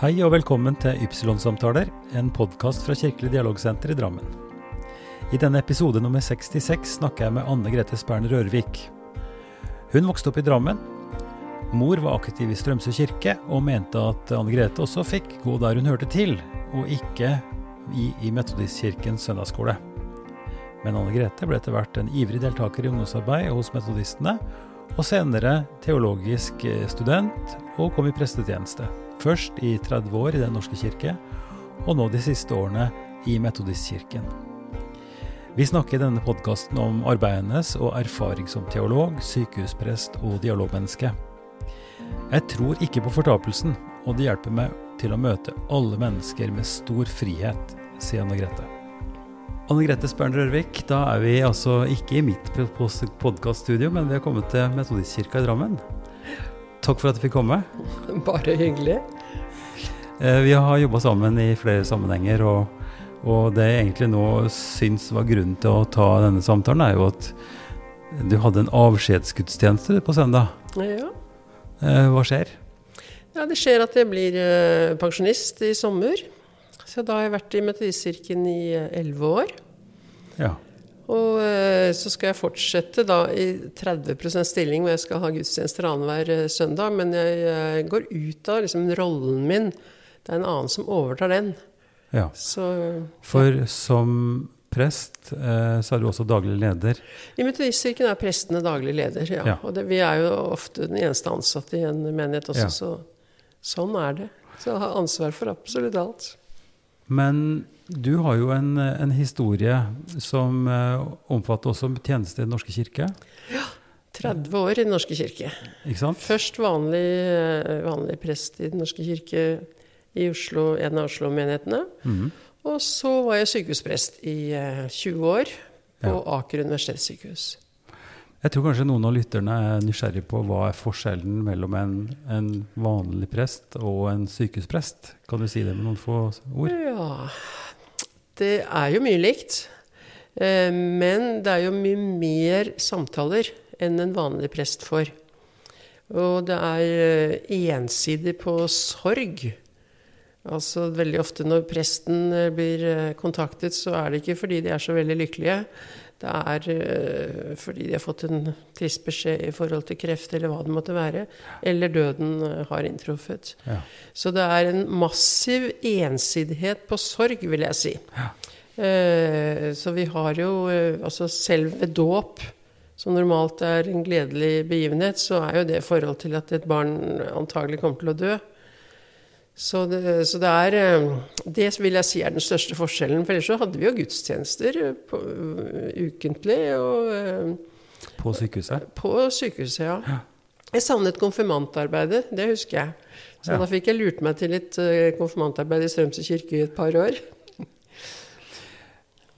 Hei og velkommen til Ypsilon-samtaler, en podkast fra Kirkelig dialogsenter i Drammen. I denne episode nummer 66 snakker jeg med Anne Grete Spern Rørvik. Hun vokste opp i Drammen. Mor var aktiv i Strømsø kirke, og mente at Anne Grete også fikk gå der hun hørte til, og ikke i, i Metodistkirkens søndagsskole. Men Anne Grete ble etter hvert en ivrig deltaker i ungdomsarbeid hos metodistene, og senere teologisk student, og kom i prestetjeneste. Først i 30 år i Den norske kirke, og nå de siste årene i Metodistkirken. Vi snakker i denne podkasten om arbeidet hennes og erfaring som teolog, sykehusprest og dialogmenneske. Jeg tror ikke på fortapelsen, og det hjelper meg til å møte alle mennesker med stor frihet, sier Anne Grete. Anne Grete Spern Rørvik, da er vi altså ikke i mitt podkaststudio, men vi har kommet til Metodistkirka i Drammen. Takk for at du fikk komme. Bare hyggelig. Vi har jobba sammen i flere sammenhenger, og, og, det jeg egentlig nå syns var grunnen til å ta denne samtalen, er jo at du hadde en avskjedsgudstjeneste på søndag. Ja. Hva skjer? Ja, Det skjer at jeg blir uh, pensjonist i sommer. Så da har jeg vært i Metodistkirken i elleve år. Ja. Og uh, så skal jeg fortsette da i 30% stilling, hvor jeg skal ha gudstjenester annenhver søndag. Men jeg går ut av liksom, rollen min. Det er en annen som overtar den. Ja. Så, For som prest så er du også daglig leder? I Metodistkirken er prestene daglig leder, ja. Ja. Og det, vi er jo ofte den eneste ansatte i en menighet også, Ja. så sånn er det. Så jeg har ansvar for absolutt alt. Men du har jo en, en historie som eh, omfatter også tjeneste i Den norske kirke, Ja. 30 år i Den norske kirke. ikke sant? Først vanlig, eh, vanlig prest i Den norske kirke i Oslo, en av Oslo-menighetene. Mhm. Og så var jeg sykehusprest i eh, 20 år på Ja. Aker universitetssykehus. Jeg tror kanskje noen av lytterne er nysgjerrig på hva er forskjellen mellom en, en vanlig prest og en sykehusprest. Kan du si det med noen få ord? Ja Det er jo mye likt. Eh, Men det er jo mye mer samtaler enn en vanlig prest får. Og det er eh, ensidig på sorg. Altså Veldig ofte når presten eh, blir kontaktet, så er det ikke fordi de er så veldig lykkelige. Det er eh, fordi de har fått en trist beskjed i forhold til kreft, eller hva det måtte være. Eller døden eh, har inntruffet. Ja. Så det er en massiv ensidighet på sorg, vil jeg si. Eh, så vi har jo altså selv ved dåp, som normalt er en gledelig begivenhet, så er jo det i forhold til at et barn antagelig kommer til å dø. Så det, så det er eh, Det vil jeg si er den største forskjellen. For ellers så hadde vi jo gudstjenester eh, på, eh, ukentlig og På sykehuset? på sykehuset, ja. Jeg savnet konfirmantarbeidet, det husker jeg. Så Ja. da fikk jeg lurt meg til litt konfirmantarbeid i Strømsø kirke i et par år.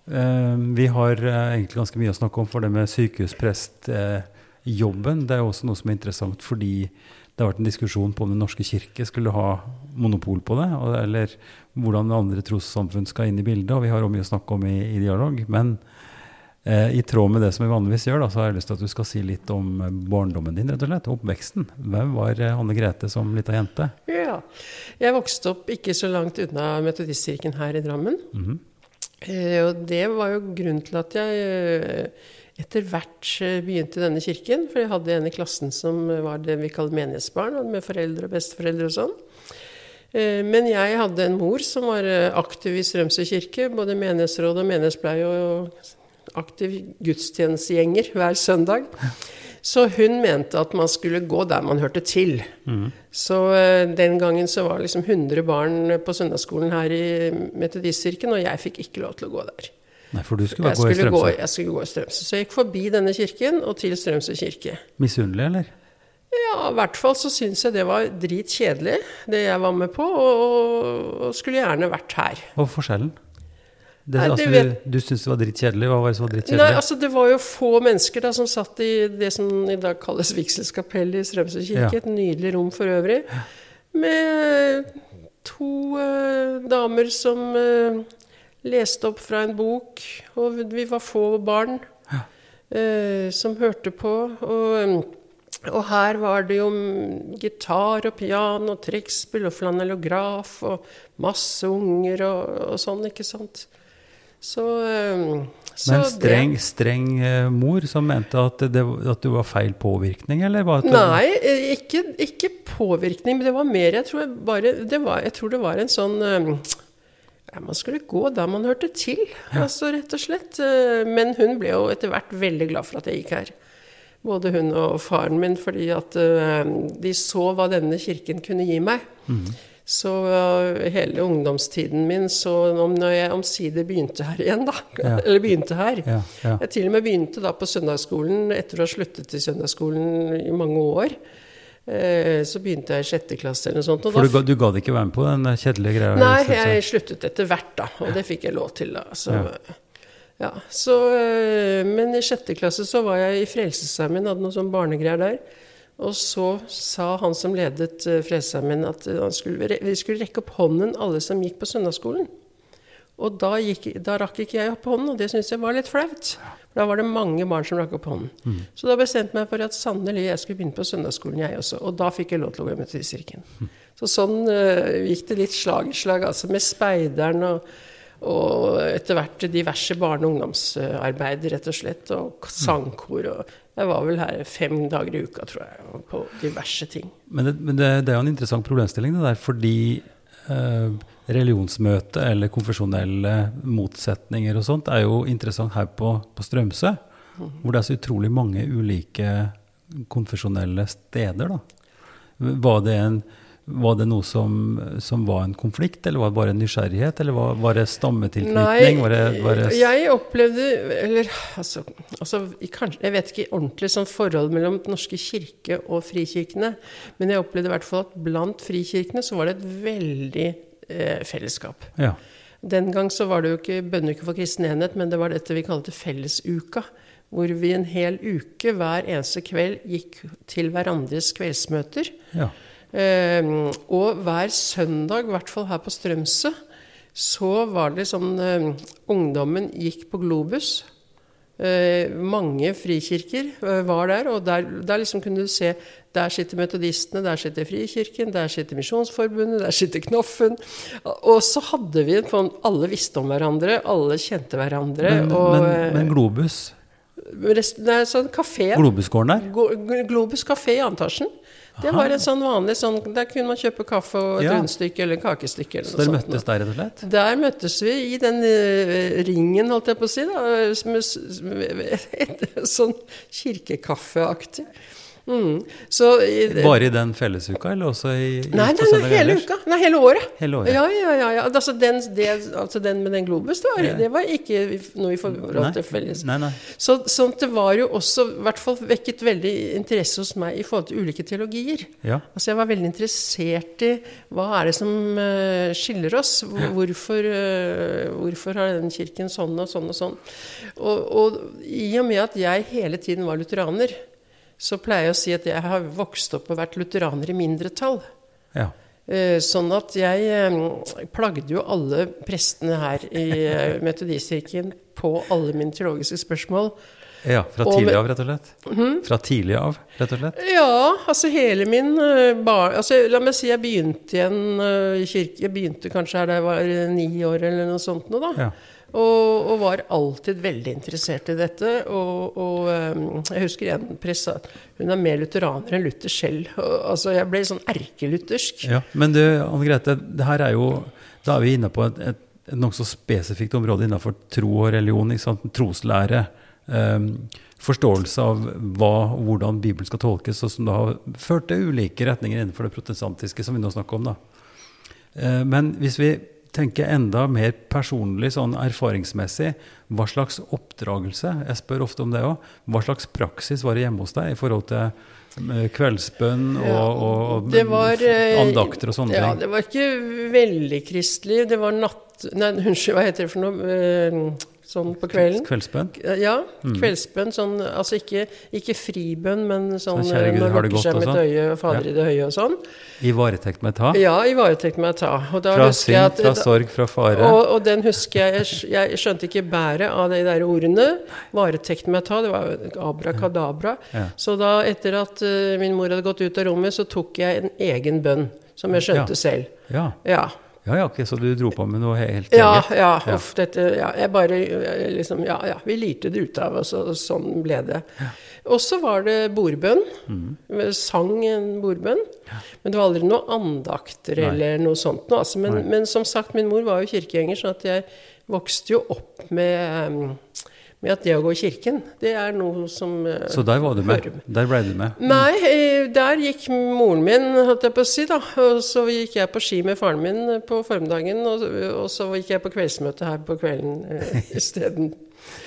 Eh, vi har egentlig ganske mye å snakke om for det med sykehusprestjobben. det er jo også noe som er interessant fordi det har vært en diskusjon på om Den norske kirke skulle ha monopol på det, eller hvordan andre trossamfunn skal inn i bildet. og Vi har mye å snakke om i, i dialog. Men eh, i tråd med det som vi vanligvis gjør, da, så har jeg lyst til at du skal si litt om eh, barndommen din, rett og slett. Oppveksten. Hvem var eh, Anne Grete som lita jente? Ja. Jeg vokste opp ikke så langt unna Metodistkirken her i Drammen. Mhm. Eh, og det var jo grunnen til at jeg eh, etter hvert begynte denne kirken. For jeg hadde en i klassen som var det vi kaller menighetsbarn, med foreldre og besteforeldre og sånn. Eh, Men jeg hadde en mor som var eh, aktiv i Strømsø kirke, både menighetsråd og menighetspleie, og aktiv gudstjenestegjenger hver søndag. Så hun mente at man skulle gå der man hørte til. Så eh, den gangen så var liksom 100 barn på søndagsskolen her i Metodistkirken, og jeg fikk ikke lov til å gå der. Nei, for du skulle Jeg gå i skulle gå, Strømsø. jeg skulle gå i Strømsø. Så jeg gikk forbi denne kirken og til Strømsø kirke. Misunnelig, eller? Ja, i hvert fall så syns jeg det var dritkjedelig, det jeg var med på, og, og skulle gjerne vært her. Hva var forskjellen? Det, Nei, altså, vet- du, du syntes det var drittkjedelig? Hva var det som var Nei, altså Det var jo få mennesker da som satt i det som i dag kalles vigselskapell i Strømsø kirke. Ja. Et nydelig rom for øvrig. Med to eh, damer som eh, leste opp fra en bok, og vi var få barn eh, som hørte på. Og Og her var det jo gitar og piano, trekkspill og flanellograf og masse unger og, og sånn, ikke sant. Så, eh, så Men streng, streng eh, mor som mente at, det, at du var feil påvirkning, eller? Var det, Nei, eh, ikke, ikke påvirkning, men det var mer Jeg tror, bare, det, var, jeg tror det var en sånn ja, Man skulle gå der man hørte til, altså rett og slett. Men hun ble jo etter hvert veldig glad for at jeg gikk her. Både hun og faren min, fordi at eh, de så hva denne kirken kunne gi meg. Så eh, hele ungdomstiden min, så om, når jeg omsider begynte her igjen, da Ja. Eller begynte her Ja, ja. Jeg til og med begynte da på søndagsskolen etter å ha sluttet i søndagsskolen i mange år. Eh, Så begynte jeg i sjette klasse eller noe sånt. Og For du, ga- du gadd ikke være med på den kjedelige greia? Nei, jeg. jeg sluttet etter hvert, da. Og det fikk jeg lov til, da. Så, Ja. så, øh, men i sjette klasse så var jeg i Frelsesarmeen, hadde noen sånn barnegreier der. Og så sa han som ledet øh, Frelsesarmeen at han skulle, vi skulle rekke opp hånden alle som gikk på søndagsskolen. Og da, gikk, da rakk ikke jeg opp hånden, og det syntes jeg var litt flaut. For da var det mange barn som rakk opp hånden. Så da bestemte jeg meg for at sannelig jeg skulle begynne på søndagsskolen, jeg også. Og da fikk jeg lov til å gå med til kirken. Så sånn uh, gikk det litt slag i slag, altså med speideren og, og etter hvert diverse barne- og ungdomsarbeid, rett og slett. Og sangkor. Og jeg var vel her fem dager i uka, tror jeg, på diverse ting. Men, det, men det, det er jo en interessant problemstilling, det der, fordi eh, religionsmøte eller konfesjonelle motsetninger og sånt er jo interessant her på, på Strømsø, hvor det er så utrolig mange ulike konfesjonelle steder. da. Var det, en, var det noe som, som var en konflikt, eller var det bare en nysgjerrighet, eller var, var det stammetilknytning? var det, var det, jeg opplevde Eller altså, altså kanskje, Jeg vet ikke ordentlig sånn forhold mellom Den norske kirke og frikirkene, men jeg opplevde i hvert fall at blant frikirkene så var det et veldig eh, fellesskap. ja. Den gang så var det jo ikke bønneuke for kristen enhet, men det var dette vi kalte fellesuka. Hvor vi en hel uke hver eneste kveld gikk til hverandres kveldsmøter. ja. Eh, og hver søndag, i hvert fall her på Strømsø, så var det sånn eh, Ungdommen gikk på Globus. Eh, mange frikirker eh, var der, og der, der liksom kunne du se Der sitter metodistene, der sitter Frikirken, der sitter Misjonsforbundet, der sitter Knoffen. Og så hadde vi en sånn Alle visste om hverandre, alle kjente hverandre. Men, og, men, men eh, Globus, rest- er sånn kafé. Globusgården der? Globus kafé i Antasjen. Det var en sånn vanlig sånn Der kunne man kjøpe kaffe og et Ja. rundstykke eller kakestykke. Eller Så dere møttes sånt. der, rett og slett? Der møttes vi i den eh, ringen, holdt jeg på å si. Da, sånn kirkekaffeaktig. Mm. Så Bare i den fellesuka, eller også i, i Nei, nei, nei, hele uka. Nei, hele året. Hele året. Ja, ja, ja. ja. Altså, den, det, altså den med den Globus, det var, det var ikke noe i forhold til felles. Nei, nei. Så, at det var jo også i hvert fall vekket veldig interesse hos meg i forhold til ulike teologier. Ja. Altså Jeg var veldig interessert i hva er det som uh, skiller oss? Hvor- Hvorfor, uh, hvorfor har den kirken sånn og sånn og sånn? Og, og i og med at jeg hele tiden var lutheraner, så pleier jeg å si at jeg har vokst opp og vært lutheraner i mindretall. Ja. Eh, Sånn at jeg eh, plagde jo alle prestene her i eh, Metodistkirken på alle mine teologiske spørsmål. ja. Fra tidlig av, rett og slett? Mhm. Fra tidlig av, rett og slett? Ja, altså hele min bar... Altså, la meg si jeg begynte igjen i kirke Jeg begynte kanskje her da jeg var ni år eller noe sånt nå, da. Ja. Og, og var alltid veldig interessert i dette. Og, og eh, jeg husker en prest sa at hun er mer lutheraner enn Luther selv. Og, altså, jeg ble sånn erkeluthersk. ja. Men du, Anne Grete, det her er jo Da er vi inne på et, et, et nokså spesifikt område innenfor tro og religion. Troslære. Um, forståelse av hva, hvordan Bibelen skal tolkes, og som da har ført til ulike retninger innenfor det protestantiske, som vi nå snakker om. da. Eh, Men hvis vi tenker enda mer personlig, sånn erfaringsmessig, hva slags oppdragelse Jeg spør ofte om det òg. Hva slags praksis var det hjemme hos deg i forhold til eh, kveldsbønn og, og, var, eh, andakter og sånne Ja, ting? det var ikke veldig kristelig. Det var natt... Nei, unnskyld, hva heter det for noe? Sånn på kvelden. Kveldsbønn? Ja, kveldsbønn. Sånn, altså ikke, ikke fribønn, men sånn Så kjære Gud, har det godt og mitt sånn? øye, Fader Ja. i det høye og sånn. I varetekt med ta? Ja, i varetekt med ta. Fra synd, fra sorg, fra fare? og, og den husker jeg Jeg, jeg skjønte ikke bæret av de der ordene. Varetekt med ta, det var abrakadabra. Ja. Så da, etter at uh, min mor hadde gått ut av rommet, så tok jeg en egen bønn. Som jeg skjønte Ja. selv. Ja. Ja. ja, ja, ok, så du dro på med noe helt Ja, eget? ja, Ja. uff, dette Ja, jeg bare eh, liksom Ja, ja, vi lirte det ut av oss, og sånn ble det. Og så var det bordbønn. Mm. Sang en bordbønn. Men det var aldri noe andakter Nei. eller noe sånt noe. Altså, men, men som sagt, min mor var jo kirkegjenger, sånn at jeg vokste jo opp med, um, med at det å gå i kirken, det er noe som uh, Så der var du med? Der ble du med? Nei, eh, der gikk moren min, holdt jeg på å si, da. Og så gikk jeg på ski med faren min på formiddagen, og, og så gikk jeg på kveldsmøte her på kvelden uh, isteden.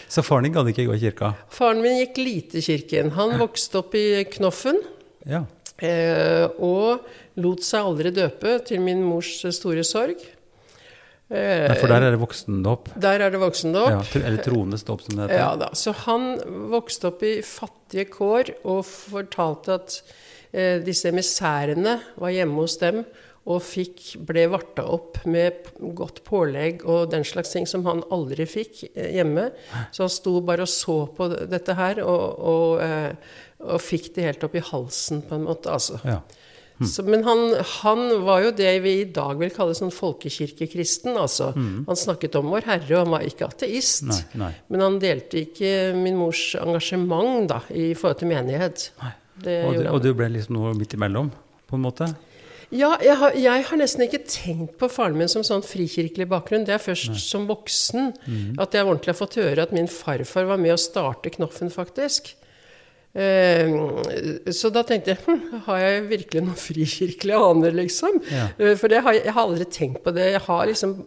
Så faren din gadd ikke gå i kirka? Faren min gikk lite i kirken. Han vokste opp i Knoffen. Ja. Uh, og lot seg aldri døpe, til min mors store sorg. Eh, Nei, for der er det voksendåp? der er det voksendåp. Ja, eller troendes dåp, som det heter. Ja da. Så han vokste opp i fattige kår og fortalte at eh, disse emissærene var hjemme hos dem og fikk, ble varta opp med godt pålegg og den slags ting som han aldri fikk eh, hjemme. Så han sto bare og så på dette her og, og, eh, og fikk det helt opp i halsen, på en måte. altså. Ja. Så, men han, han var jo det vi i dag vil kalle sånn folkekirkekristen. altså. Han snakket om Vår Herre, og han var ikke ateist. Nei, nei. Men han delte ikke min mors engasjement da, i forhold til menighet. Det Og du, og du ble liksom noe midt imellom, på en måte? Ja, jeg har, jeg har nesten ikke tenkt på faren min som sånn frikirkelig bakgrunn. Det er først som voksen at jeg ordentlig har fått høre at min farfar var med å starte Knoffen, faktisk. Eh, så da tenkte jeg hm, har jeg virkelig noen frikirkelige aner, liksom? Ja. Eh, for det har, jeg har aldri tenkt på det. Jeg har liksom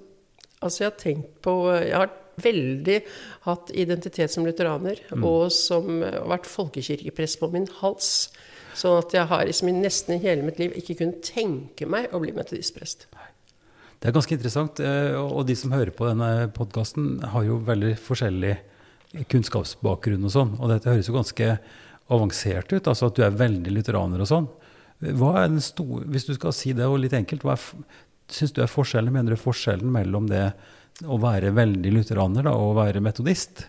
Altså, jeg har tenkt på Jeg har veldig hatt identitet som lutheraner, og som eh, vært folkekirkeprest på min hals. Sånn at jeg har liksom i nesten i hele mitt liv ikke kunnet tenke meg å bli metodistprest. Det er ganske interessant. eh, Og de som hører på denne podkasten, har jo veldig forskjellig kunnskapsbakgrunn og sånn. Og dette høres jo ganske avansert ut, altså at du er veldig lutheraner og sånn. Hva er den store, Hvis du skal si det og litt enkelt, hva syns du er forskjellen? Mener du forskjellen mellom det å være veldig lutheraner da, og å være metodist?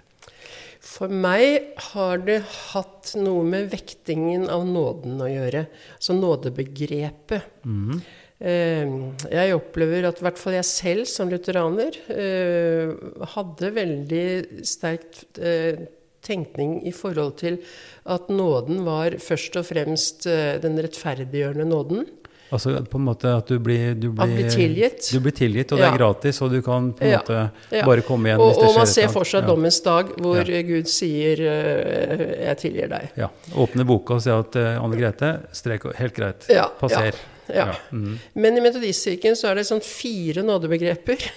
For meg har det hatt noe med vektingen av nåden å gjøre. Altså nådebegrepet. Mm. Jeg opplever at i hvert fall jeg selv som lutheraner eh, hadde veldig sterkt eh, tenkning i forhold til at nåden var først og fremst eh, den rettferdiggjørende nåden. Altså på en måte at du blir, du blir, At bli tilgitt. Du blir tilgitt, og det Ja. er gratis, og du kan på en Ja. måte Ja. bare komme igjen Og, hvis det og skjer man ser for seg dommens dag, hvor eh, Gud sier eh, 'jeg tilgir deg'. Ja. Åpne boka og si at Anne Grete, strek helt greit. Ja, Passer. Ja. Ja, mhm. Men i Metodistkirken så er det sånn fire nådebegreper.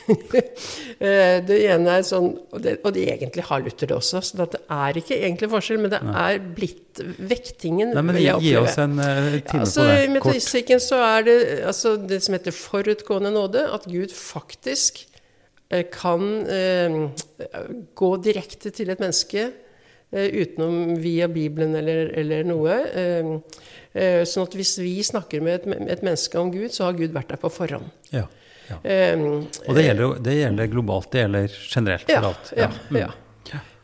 Eh, det ene er sånn, og det, og det egentlig har Luther det også, så det er ikke egentlig forskjell, men det er blitt vektingen Nei, men gi, gi oss en uh, time Altså, på det. Kort. Metodistkirken så er det altså, det som heter forutgående nåde, at Gud faktisk uh, kan uh, gå direkte til et menneske utenom via Bibelen eller, eller noe. Eh, eh, sånn at hvis vi snakker med et, et menneske om Gud, så har Gud vært der på forhånd. Ja, ja. Um, Og det gjelder, det gjelder globalt, det gjelder generelt for ja, alt. ja, Mm. ja.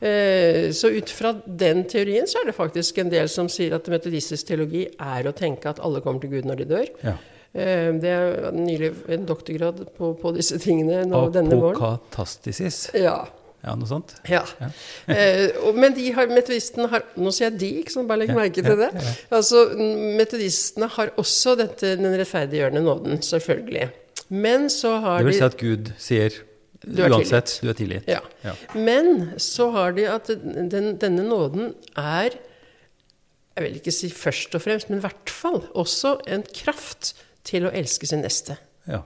Eh, Så ut fra den teorien så er det faktisk en del som sier at metodistisk teologi er å tenke at alle kommer til Gud når de dør. Ja. Eh, Det er nylig en doktorgrad på, på disse tingene nå denne våren. Apokatastisis. Ja. Ja, noe sånt? ja. eh, og, men de har, metodistene har Nå sier jeg de, ikke sant? bare legg merke til det. Altså, Metodistene har også dette, den rettferdiggjørende nåden, selvfølgelig. Men så har de Det vil si at Gud sier Du uansett, uansett, du er tilgitt. Ja. Ja. Men så har de at den, denne nåden er Jeg vil ikke si først og fremst, men i hvert fall også en kraft til å elske sin neste. Ja.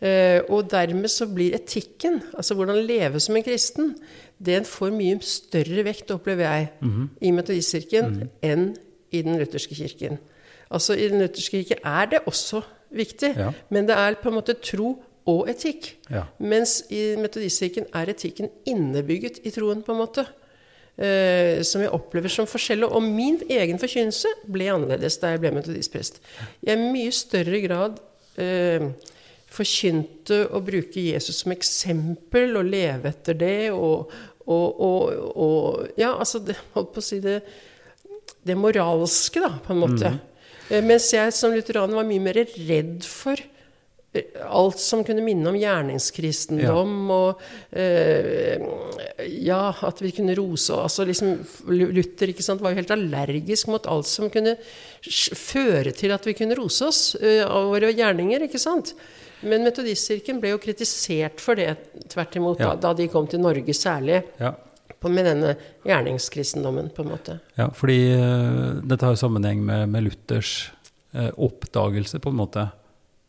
Eh, og dermed så blir etikken, altså hvordan leve som en kristen, den får mye større vekt, opplever jeg, Mhm. i metodistkirken enn i den lutherske kirken. Altså I den lutherske kirke er det også viktig, Ja. men det er på en måte tro og etikk. Ja. Mens i Metodistkirken er etikken innebygget i troen, på en måte. Uh, som jeg opplever som forskjellig. Og min egen forkynnelse ble annerledes da jeg ble metodistprest. Jeg i mye større grad eh, forkynte å bruke Jesus som eksempel og leve etter det. Og, og, og, og Ja, altså det, Holdt på å si det Det moralske, da, på en måte. Mm. Mens jeg som lutheraner var mye mer redd for eh, alt som kunne minne om gjerningskristendom, og eh, ja, at vi kunne rose altså liksom, Luther ikke sant, var jo helt allergisk mot alt som kunne føre til at vi kunne rose oss eh, av våre gjerninger. ikke sant? Men Metodistkirken ble jo kritisert for det, tvert imot, Ja. da, da de kom til Norge særlig. Ja. På, med denne gjerningskristendommen, på en måte. Ja, fordi uh, dette har jo sammenheng med, med Luthers uh, oppdagelse, på en måte.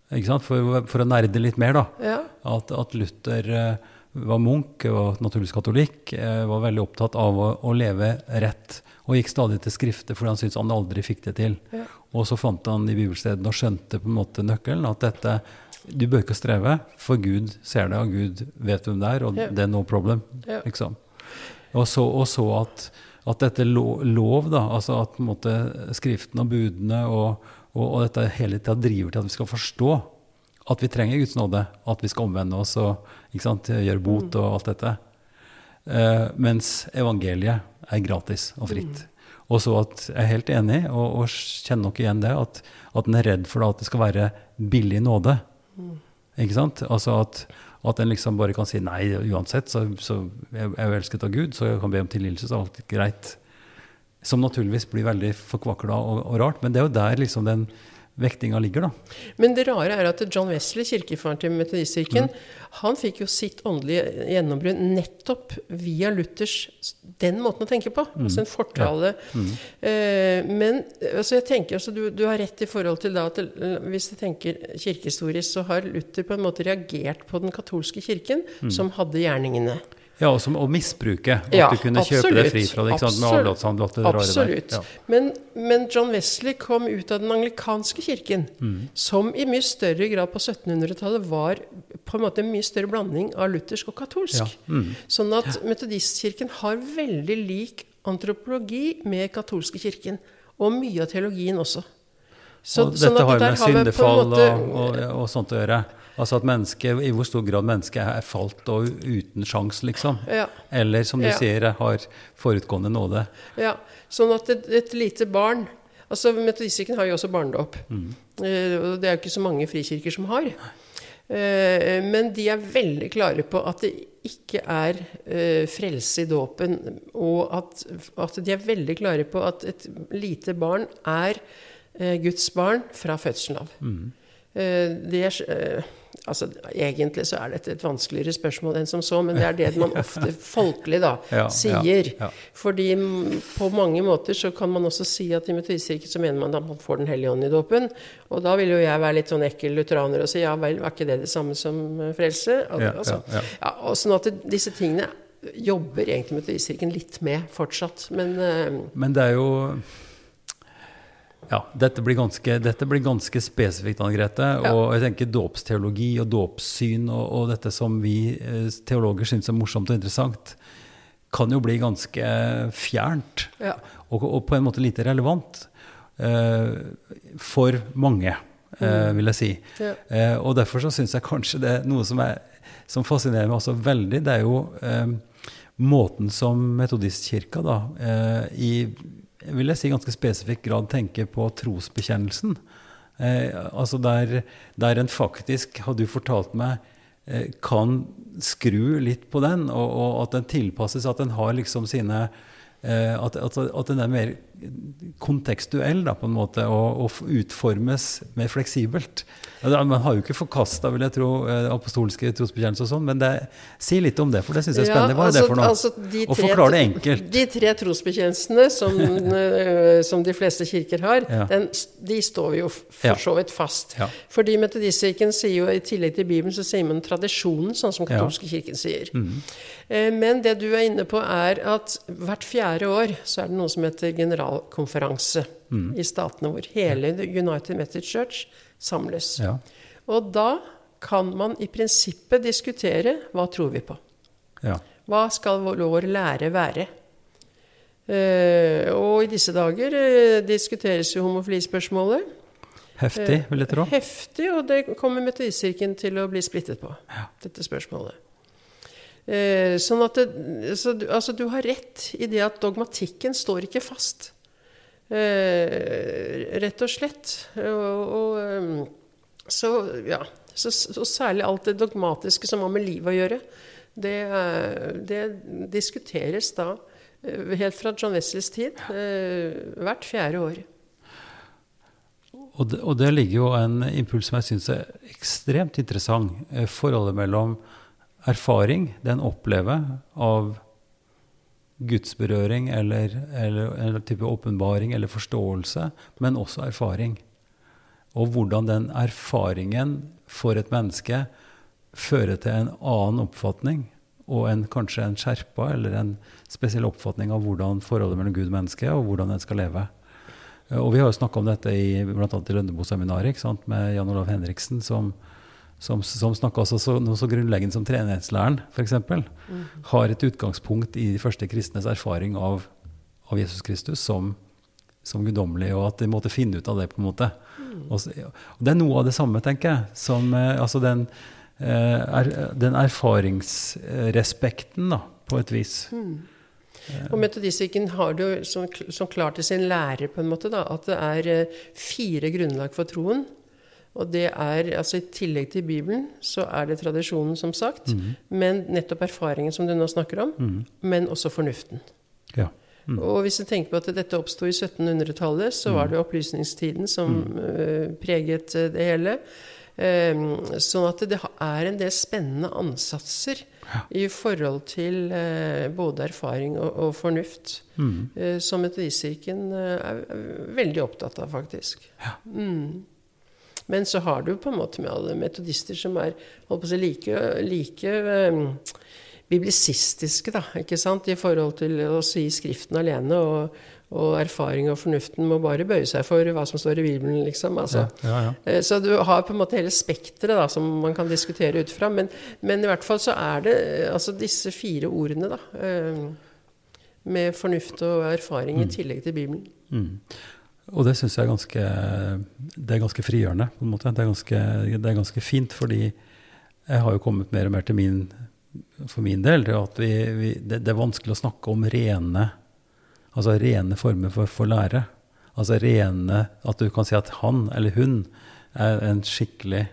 Ikke sant? For, for å nerde litt mer, da. Ja. At, at Luther uh, var munk, var naturligvis katolikk, var veldig opptatt av å, å leve rett. Og gikk stadig til skrifter fordi han syntes han aldri fikk det til. Ja. Og så fant han i bibelstedene og skjønte på en måte nøkkelen. At dette Du bør ikke streve, for Gud ser det, og Gud vet hvem det er, og det er no problem. Liksom. Og så, og så at, at dette lo- lov, da, altså at måte Skriften og budene og, og, og dette hele tida driver til at vi skal forstå at vi trenger Guds nåde, at vi skal omvende oss og sant, gjøre bot og alt dette. Eh, mens evangeliet er gratis og fritt. Og så at jeg er helt enig, og, og kjenner nok igjen det, at, at en er redd for da, at det skal være billig nåde. Ikke sant? Altså at, at en liksom bare kan si nei, uansett, så, så jeg er jo elsket av Gud, så jeg kan be om tilgivelse, så er alt greit. Som naturligvis blir veldig forkvakla og, og rart, men det er jo der liksom den vektinga ligger, da. Men det rare er at John Wesley, kirkefaren til Metodistkirken, han fikk jo sitt åndelige gjennombrudd nettopp via Luthers den måten å tenke på. Altså en fortale. Eh, men altså jeg tenker, altså du, du har rett i forhold til da at hvis du tenker kirkehistorisk, så har Luther på en måte reagert på den katolske kirken, som hadde gjerningene. Ja, og som å misbruke. At Ja, du kunne kjøpe det fri fra det, sant, med absolutt. avlatshandel og det. Absolutt. Ja. Men, men John Wesley kom ut av den anglikanske kirken, Mm. som i mye større grad på 1700-tallet var på en måte en mye større blanding av luthersk og katolsk. Ja. Mm. Sånn at metodistkirken har veldig lik antropologi med katolske kirken. Og mye av teologien også. Så- og sånn dette at har jo med syndefall måte- og, og, og sånt å gjøre. Altså at mennesket, I hvor stor grad mennesket er falt og uten sjans, liksom. Ja. Eller som du Ja. sier, har forutgående nåde. Ja, sånn at et, et lite barn altså Metodistikken har jo også barnedåp. Eh, og det er jo ikke så mange frikirker som har. Eh, men de er veldig klare på at det ikke er eh, frelse i dåpen. Og at, at de er veldig klare på at et lite barn er eh, Guds barn fra fødselen av. Mm. det altså, egentlig så er dette et vanskeligere spørsmål enn som så, men det er det man ofte folkelig da, Ja, ja, sier. ja. Fordi på mange måter så kan man også si at i Metodistkirken så mener man at man får Den hellige ånd i dåpen. Og da vil jo jeg være litt sånn ekkel lutheraner og si ja vel, var ikke det det samme som eh, frelse? Altså, og sånn at disse tingene jobber egentlig Metodistkirken litt med fortsatt. Men eh, Men det er jo Ja, dette blir ganske, dette blir ganske spesifikt, Anne Grete. Ja. Og jeg tenker dåpsteologi og dåpssyn og, og dette som vi eh, teologer syns er morsomt og interessant, kan jo bli ganske fjernt. ja. Og, og på en måte lite relevant uh, for mange, uh, vil jeg si. Ja. Uh, og derfor så syns jeg kanskje det er noe som, er, som fascinerer meg også veldig, det er jo måten som metodistkirka da, i vil jeg si ganske spesifikk grad tenker på trosbekjennelsen. Eh, altså der, der en faktisk, har du fortalt meg, eh, kan skru litt på den, og, og at den tilpasses, at den har liksom sine eh, at, at, at den er mer kontekstuell da, på en måte, og, og utformes mer fleksibelt. Man har jo ikke forkasta, eh, apostolske trosbekjennelser og sånn, men det, si litt om det, for det syns jeg er spennende. Hva er det for noe? altså, de og tre- forklar det enkelt. De tre trosbekjennelsene som, eh, som de fleste kirker har, Ja. den, de står jo for så vidt fast. Ja. Fordi Metodistkirken sier jo i tillegg til Bibelen, så sier man tradisjonen, sånn som katolske kirken sier. Mm. Men det du er inne på, er at hvert fjerde år så er det noe som heter generalkonferanse Mm. i statene, hvor hele United Methodist Church samles. Ja. Og da kan man i prinsippet diskutere hva tror vi på. Ja. Hva skal vår lære være? Uh, og i disse dager uh, diskuteres jo homofilispørsmålet. Heftig, vil jeg tro. Heftig, og det kommer Metodistkirken til å bli splittet på, dette spørsmålet. Eh, sånn at det, så, altså, du har rett i det at dogmatikken står ikke fast. Eh, rett og slett. Og, og, eh, så, ja. Så, så særlig alt det dogmatiske som har med livet å gjøre, det, eh, det diskuteres da helt fra John Wesleys tid hvert fjerde år. Og det, og der ligger jo en impuls som jeg syns er ekstremt interessant. Forholdet mellom erfaring, den en opplever av gudsberøring eller, eller, eller type åpenbaring eller forståelse, men også erfaring. Og hvordan den erfaringen for et menneske fører til en annen oppfatning, og en, kanskje en skjerpa eller en spesiell oppfatning av hvordan forholdet mellom Gud og menneske, og hvordan en skal leve. Eh, Og vi har jo snakka om dette i bl.a. i Lønneboseminaret med Jan Olav Henriksen, som, som, som snakker også så, noe så grunnleggende som treenighetslæren, f.eks. Har et utgangspunkt i de første kristnes erfaring av, av Jesus Kristus som, som guddommelig, og at de måtte finne ut av det, på en måte. Og, så- og det er noe av det samme, tenker jeg, som eh, altså den, eh, er, den erfaringsrespekten, da, på et vis. Og metodistikken har det jo som, som klart i sin lære på en måte da, at det er eh, fire grunnlag for troen. Og det er, altså I tillegg til Bibelen så er det tradisjonen, som sagt. Men nettopp erfaringen som du nå snakker om. Men også fornuften. Ja. Og hvis du tenker på at dette oppsto i 1700-tallet, så var det opplysningstiden som uh, preget eh, det hele. Um, sånn at det er en del spennende ansatser i forhold til uh, både erfaring og, og fornuft, uh, som Metodistkirken er, veldig opptatt av, faktisk. Mm. Men så har du på en måte med alle metodister som er si, like, like um, biblisistiske, da, ikke sant, i forhold til å si Skriften alene. Og, og erfaring og fornuften må bare bøye seg for hva som står i Bibelen, liksom. Altså. Ja, ja, ja. Eh, Så du har på en måte hele spekteret som man kan diskutere ut fra. Men, men i hvert fall så er det eh, altså disse fire ordene, da. eh, Med fornuft og erfaring i tillegg til Bibelen. Mm. Og det syns jeg er ganske, det er ganske frigjørende. på en måte. Det er ganske, det er ganske fint, fordi jeg har jo kommet mer og mer til min, for min del til at vi, vi, det, det er vanskelig å snakke om rene, altså rene former for, for lære. Altså rene At du kan si at han eller hun er en skikkelig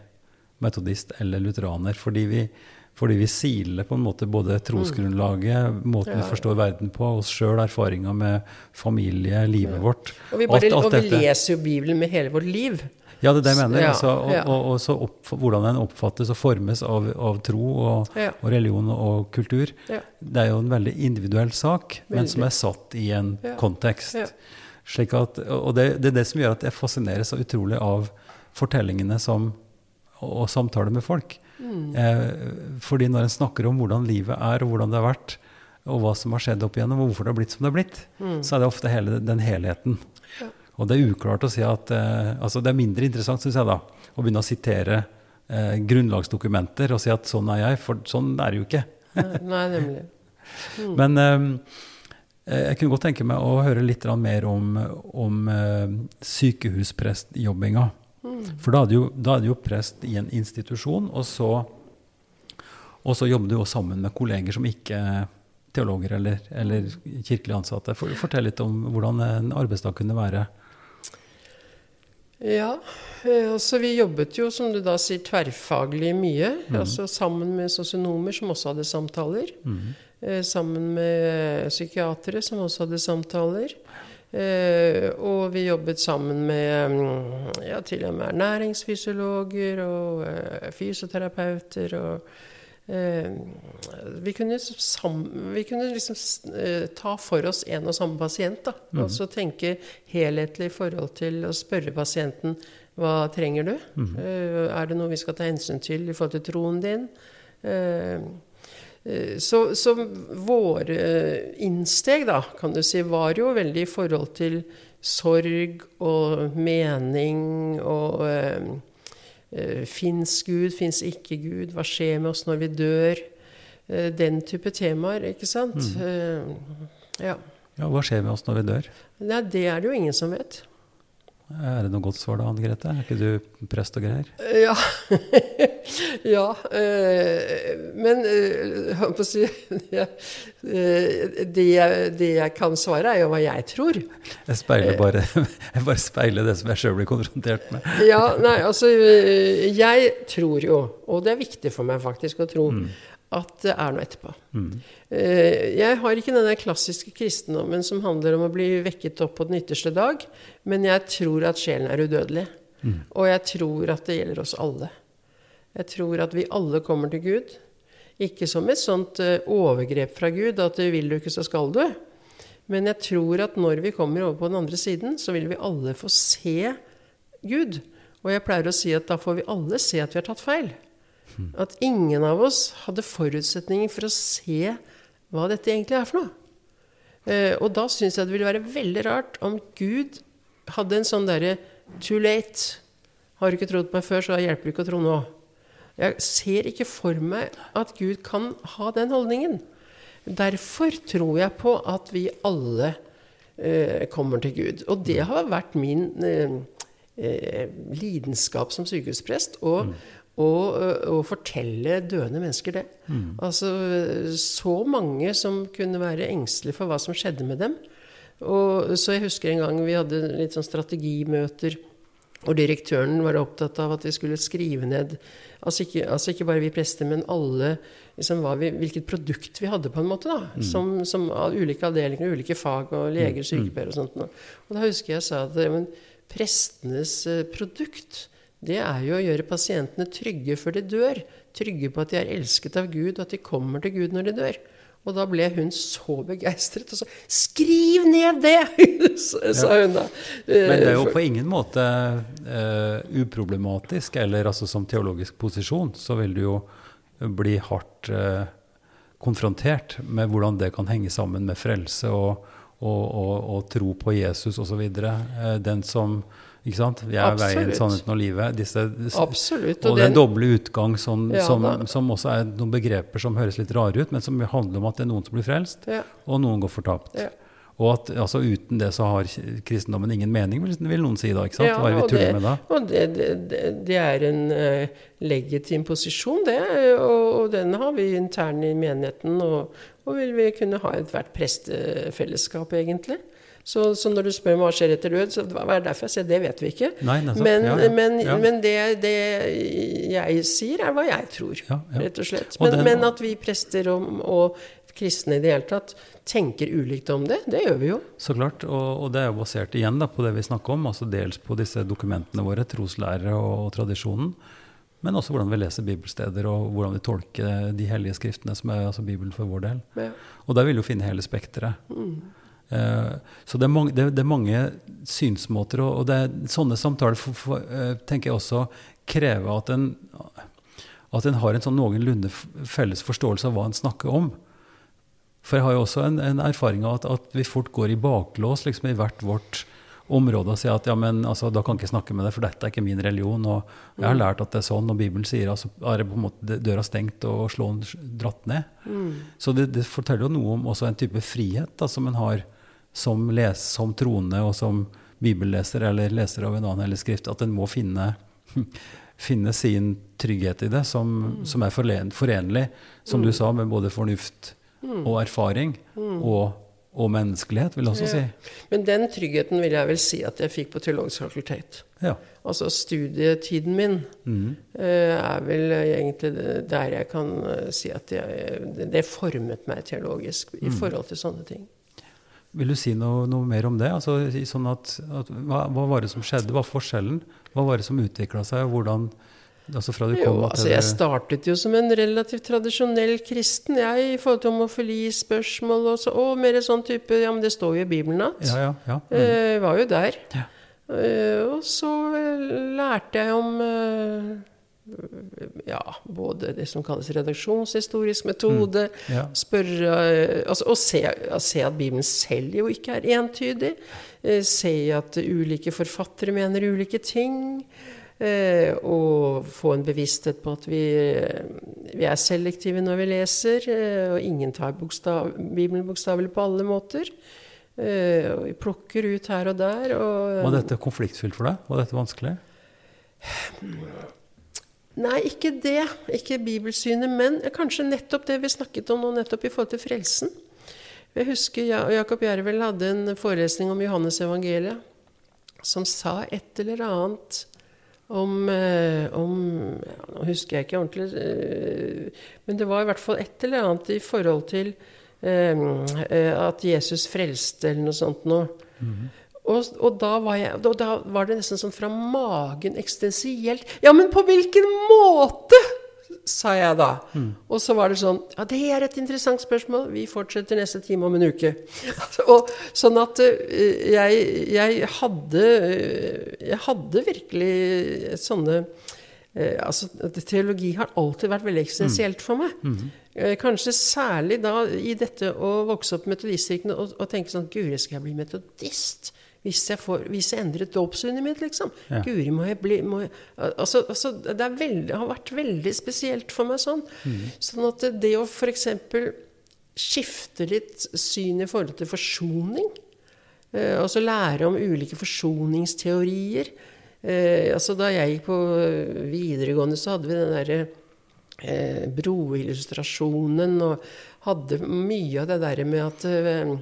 metodist eller lutheraner. Fordi vi, fordi vi siler på en måte både trosgrunnlaget, måten Ja. vi forstår verden på, oss sjøl, erfaringer med familie, livet vårt. Og vi, bare, Alt- alt og vi leser jo Bibelen med hele vårt liv. Ja, det er det jeg mener. Ja, altså, og, ja. og, og så opp, hvordan den oppfattes og formes av, av tro og, Ja. og religion og kultur. Ja. Det er jo en veldig individuell sak, men som er satt i en Ja. kontekst. Ja. Slik at, og det, det er det som gjør at jeg fascineres så utrolig av fortellingene som, og, og samtaler med folk. Mm. Eh, fordi når en snakker om hvordan livet er, og hvordan det har vært, og hva som har skjedd opp igjennom, og hvorfor det har blitt som det har blitt, så er det ofte hele den helheten. Mm. Ja. Og det er uklart å si at eh, altså Det er mindre interessant, syns jeg, da, å begynne å sitere eh, grunnlagsdokumenter og si at sånn er jeg, for sånn er det jo ikke. Nei, nemlig. Mm. Men eh, jeg kunne godt tenke meg å høre litt mer om, om eh, sykehusprestjobbinga. For da er, du jo, da er du jo prest i en institusjon, og så, og så jobber du jo sammen med kolleger som ikke er teologer eller, eller kirkelig ansatte. For, fortell litt om hvordan en arbeidsdag kunne være. Ja, eh, altså vi jobbet jo, som du da sier, tverrfaglig mye. Mm. Altså sammen med sosionomer som også hadde samtaler. Eh, sammen med psykiatere som også hadde samtaler. Og vi jobbet sammen med mm, ja, til og med ernæringsfysiologer og eh, fysioterapeuter. og eh, vi kunne, sam, vi kunne liksom eh, ta for oss en og samme pasient. Da, Og så tenke helhetlig i forhold til å spørre pasienten hva trenger du? Eh, er det noe vi skal ta hensyn til i forhold til troen din? Eh, Eh, Så, så våre innsteg, da, kan du si, var jo veldig i forhold til sorg og mening og øh, øh, Fins Gud, fins ikke Gud? Hva skjer med oss når vi dør? Eh, den type temaer, ikke sant? Mm. ja. Ja, Hva skjer med oss når vi dør? Nei, det er det jo ingen som vet. Er det noe godt svar da, Anne Grete? Er ikke du prest og greier? Eh, Ja. ja. eh, men eh, jeg på å si det, jeg, det jeg kan svare, er jo hva jeg tror. Jeg speiler bare, jeg bare speiler det som jeg sjøl blir konfrontert med. Ja, nei, altså Jeg tror jo, og det er viktig for meg faktisk å tro, at det er noe etterpå. Mm. Jeg har ikke den klassiske kristendommen som handler om å bli vekket opp på den ytterste dag, men jeg tror at sjelen er udødelig. Og jeg tror at det gjelder oss alle. Jeg tror at vi alle kommer til Gud. Ikke som et sånt eh, overgrep fra Gud at vil du ikke, så skal du. Men jeg tror at når vi kommer over på den andre siden, så vil vi alle få se Gud. Og jeg pleier å si at da får vi alle se at vi har tatt feil. At ingen av oss hadde forutsetninger for å se hva dette egentlig er for noe. Eh, og da syns jeg det ville være veldig rart om Gud hadde en sånn derre Too late. Har du ikke trodd på meg før, så hjelper det ikke å tro nå. Jeg ser ikke for meg at Gud kan ha den holdningen. Derfor tror jeg på at vi alle eh, kommer til Gud. Og det har vært min eh, eh, lidenskap som sykehusprest. å å- og fortelle døende mennesker det. Altså så mange som kunne være engstelige for hva som skjedde med dem. Og, så jeg husker en gang vi hadde litt sånn strategimøter. Og direktøren var opptatt av at vi skulle skrive ned Altså ikke, altså ikke bare vi prester, men alle liksom vi, hvilket produkt vi hadde, på en måte. da, som, som av Ulike avdelinger, ulike fag, og leger, sykepleiere og sånt. Og da husker jeg jeg sa at men prestenes produkt det er jo å gjøre pasientene trygge før de dør. Trygge på at de er elsket av Gud, og at de kommer til Gud når de dør. Og da ble hun så begeistret og sa 'Skriv ned det!' sa hun da. Eh, Men det er jo på ingen måte uh, uproblematisk, eller altså som teologisk posisjon, så vil du jo bli hardt uh, konfrontert med hvordan det kan henge sammen med frelse og, og, og, og tro på Jesus osv. Eh, den som ikke sant? Vi er veien, Absolutt. sannheten og livet. Disse, Absolutt. og Og den den, doble utgang som, Ja, som, som også er noen begreper som høres litt rare ut, men som handler om at det er noen som blir frelst, ja, og noen går fortapt. ja. Og at altså, uten det så har kristendommen ingen mening, vil, noen si da. ikke sant? Hva er vi tuller med da? Og det, det, det, det er en uh, legitim posisjon, det. Og, og den har vi intern i menigheten. Og, og vil vi kunne ha ethvert prestefellesskap, egentlig. Så, så når du spør meg hva skjer etter død, så hva er det derfor jeg sier det vet vi ikke. Nei. Men, Ja, ja, men, men det, det jeg sier, er hva jeg tror, rett og slett. Og Men, den- men at vi prester og, og kristne i det hele tatt tenker ulikt om det, det gjør vi jo. Så klart, og, og det er jo basert igjen da, på det vi snakker om, altså dels på disse dokumentene våre, troslærere og, og tradisjonen, men også hvordan vi leser bibelsteder og hvordan vi tolker de hellige skriftene, som er altså Bibelen for vår del. Ja. Og der vil du finne hele spekteret. Eh, så det er, mange, det, er mange synsmåter, og, er, sånne samtaler for, for, eh, tenker jeg også krever at en, at en har en sånn noenlunde felles forståelse av hva en snakker om. For jeg har jo også en, en erfaring av at, at vi fort går i baklås liksom i hvert vårt område og sier at ja, men altså, da kan jeg ikke snakke med deg, for dette er ikke min religion. Og jeg har lært at det er sånn, og Bibelen sier altså, er det på en måte døra stengt og slåen dratt ned. Så det, det forteller jo noe om også en type frihet da, som en har som, les, som troende og som bibelleser eller leser av en annen hellig skrift, at en må finne, finne sin trygghet i det, som, som er forenlig, som du sa, med både fornuft og erfaring og, og menneskelighet, vil jeg også si. Men den tryggheten vil jeg vel si at jeg fikk på teologisk fakultet. Ja. Altså studietiden min mm. er vel egentlig der jeg kan eh, si at jeg, det- det formet meg teologisk i forhold til sånne ting. Vil du si noe, noe mer om det? Altså, sånn at, at, hva, hva var det som skjedde? Hva var forskjellen? Hva var det som utvikla seg? Hvordan, altså fra du Jo, kom altså jeg startet jo som en relativt tradisjonell kristen, jeg, i forhold til homofilispørsmål og så, og mer sånn type Ja, men det står jo i Bibelen at. Ja, ja, ja. Mm. Uh, var jo der. Ja. Uh, og så eh, lærte jeg om eh, ja, både det som kalles redaksjonshistorisk metode, ja. spørre eh, altså, Og se, se at Bibelen selv jo ikke er entydig. Eh, se at ulike forfattere mener ulike ting. Eh, og få en bevissthet på at vi, vi er selektive når vi leser, og ingen tar bokstav, Bibelen bokstavelig på alle måter. Og vi plukker ut her og der. Og, Var dette konfliktfylt for deg? Var dette vanskelig? Nei, ikke det. Ikke bibelsynet, men kanskje nettopp det vi snakket om nå, nettopp i forhold til frelsen. Jeg husker Jakob Jervel hadde en forelesning om Johannes evangeliet, som sa et eller annet om, eh, om ja, Nå husker jeg ikke ordentlig, eh, men det var i hvert fall et eller annet i forhold til eh, at Jesus frelste, eller noe sånt noe. Mm. Og, og da, var jeg, da, da, var det nesten sånn fra magen eksistensielt Ja, men på hvilken måte? sa jeg da. Mm. Og så var det sånn Ja, det er et interessant spørsmål. Vi fortsetter neste time om en uke. og, sånn at uh, jeg, jeg, hadde Jeg hadde virkelig sånne uh, Altså, teologi har alltid vært veldig eksistensielt for meg. Mm. Kanskje særlig da i dette å vokse opp i metodistkirken og, og tenke sånn Guri, skal jeg bli metodist? Hvis jeg, får, hvis jeg endrer dåpssynet mitt, liksom. Ja. Guri, må jeg bli må jeg, altså, altså, Det veldig, har vært veldig spesielt for meg sånn. Mm. Sånn at det å f.eks. skifte litt syn i forhold til forsoning, eh, altså lære om ulike forsoningsteorier eh, altså Da jeg gikk på videregående, så hadde vi den derre eh, broillustrasjonen og hadde mye av det derre med at eh,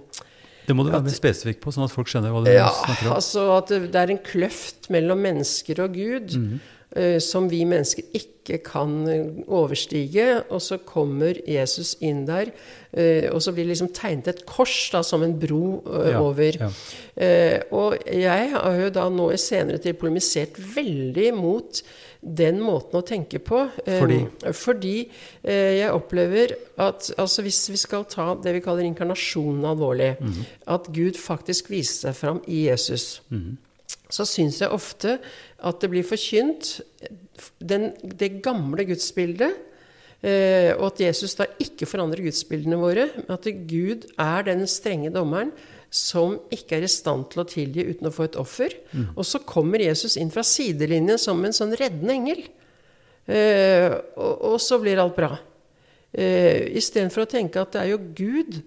det må du være mer spesifikk på, sånn at folk skjønner hva du ja, snakker om. Altså at det er en kløft mellom mennesker og Gud mm. uh, som vi mennesker ikke kan overstige. Og så kommer Jesus inn der, uh, og så blir det liksom tegnet et kors da, som en bro uh, ja, over. Ja. og jeg har jo da nå i senere tid polemisert veldig mot den måten å tenke på. Fordi, fordi eh, jeg opplever at altså hvis vi skal ta det vi kaller inkarnasjonen alvorlig, mm. at Gud faktisk viser seg fram i Jesus, mm. så syns jeg ofte at det blir forkynt den, det gamle gudsbildet. Eh, og at Jesus da ikke forandrer gudsbildene våre. At Gud er den strenge dommeren som ikke er i stand til å tilgi uten å få et offer. Mm. Og så kommer Jesus inn fra sidelinjen som en sånn reddende engel. Eh, og, og, så blir alt bra. Eh, Istedenfor å tenke at det er jo Gud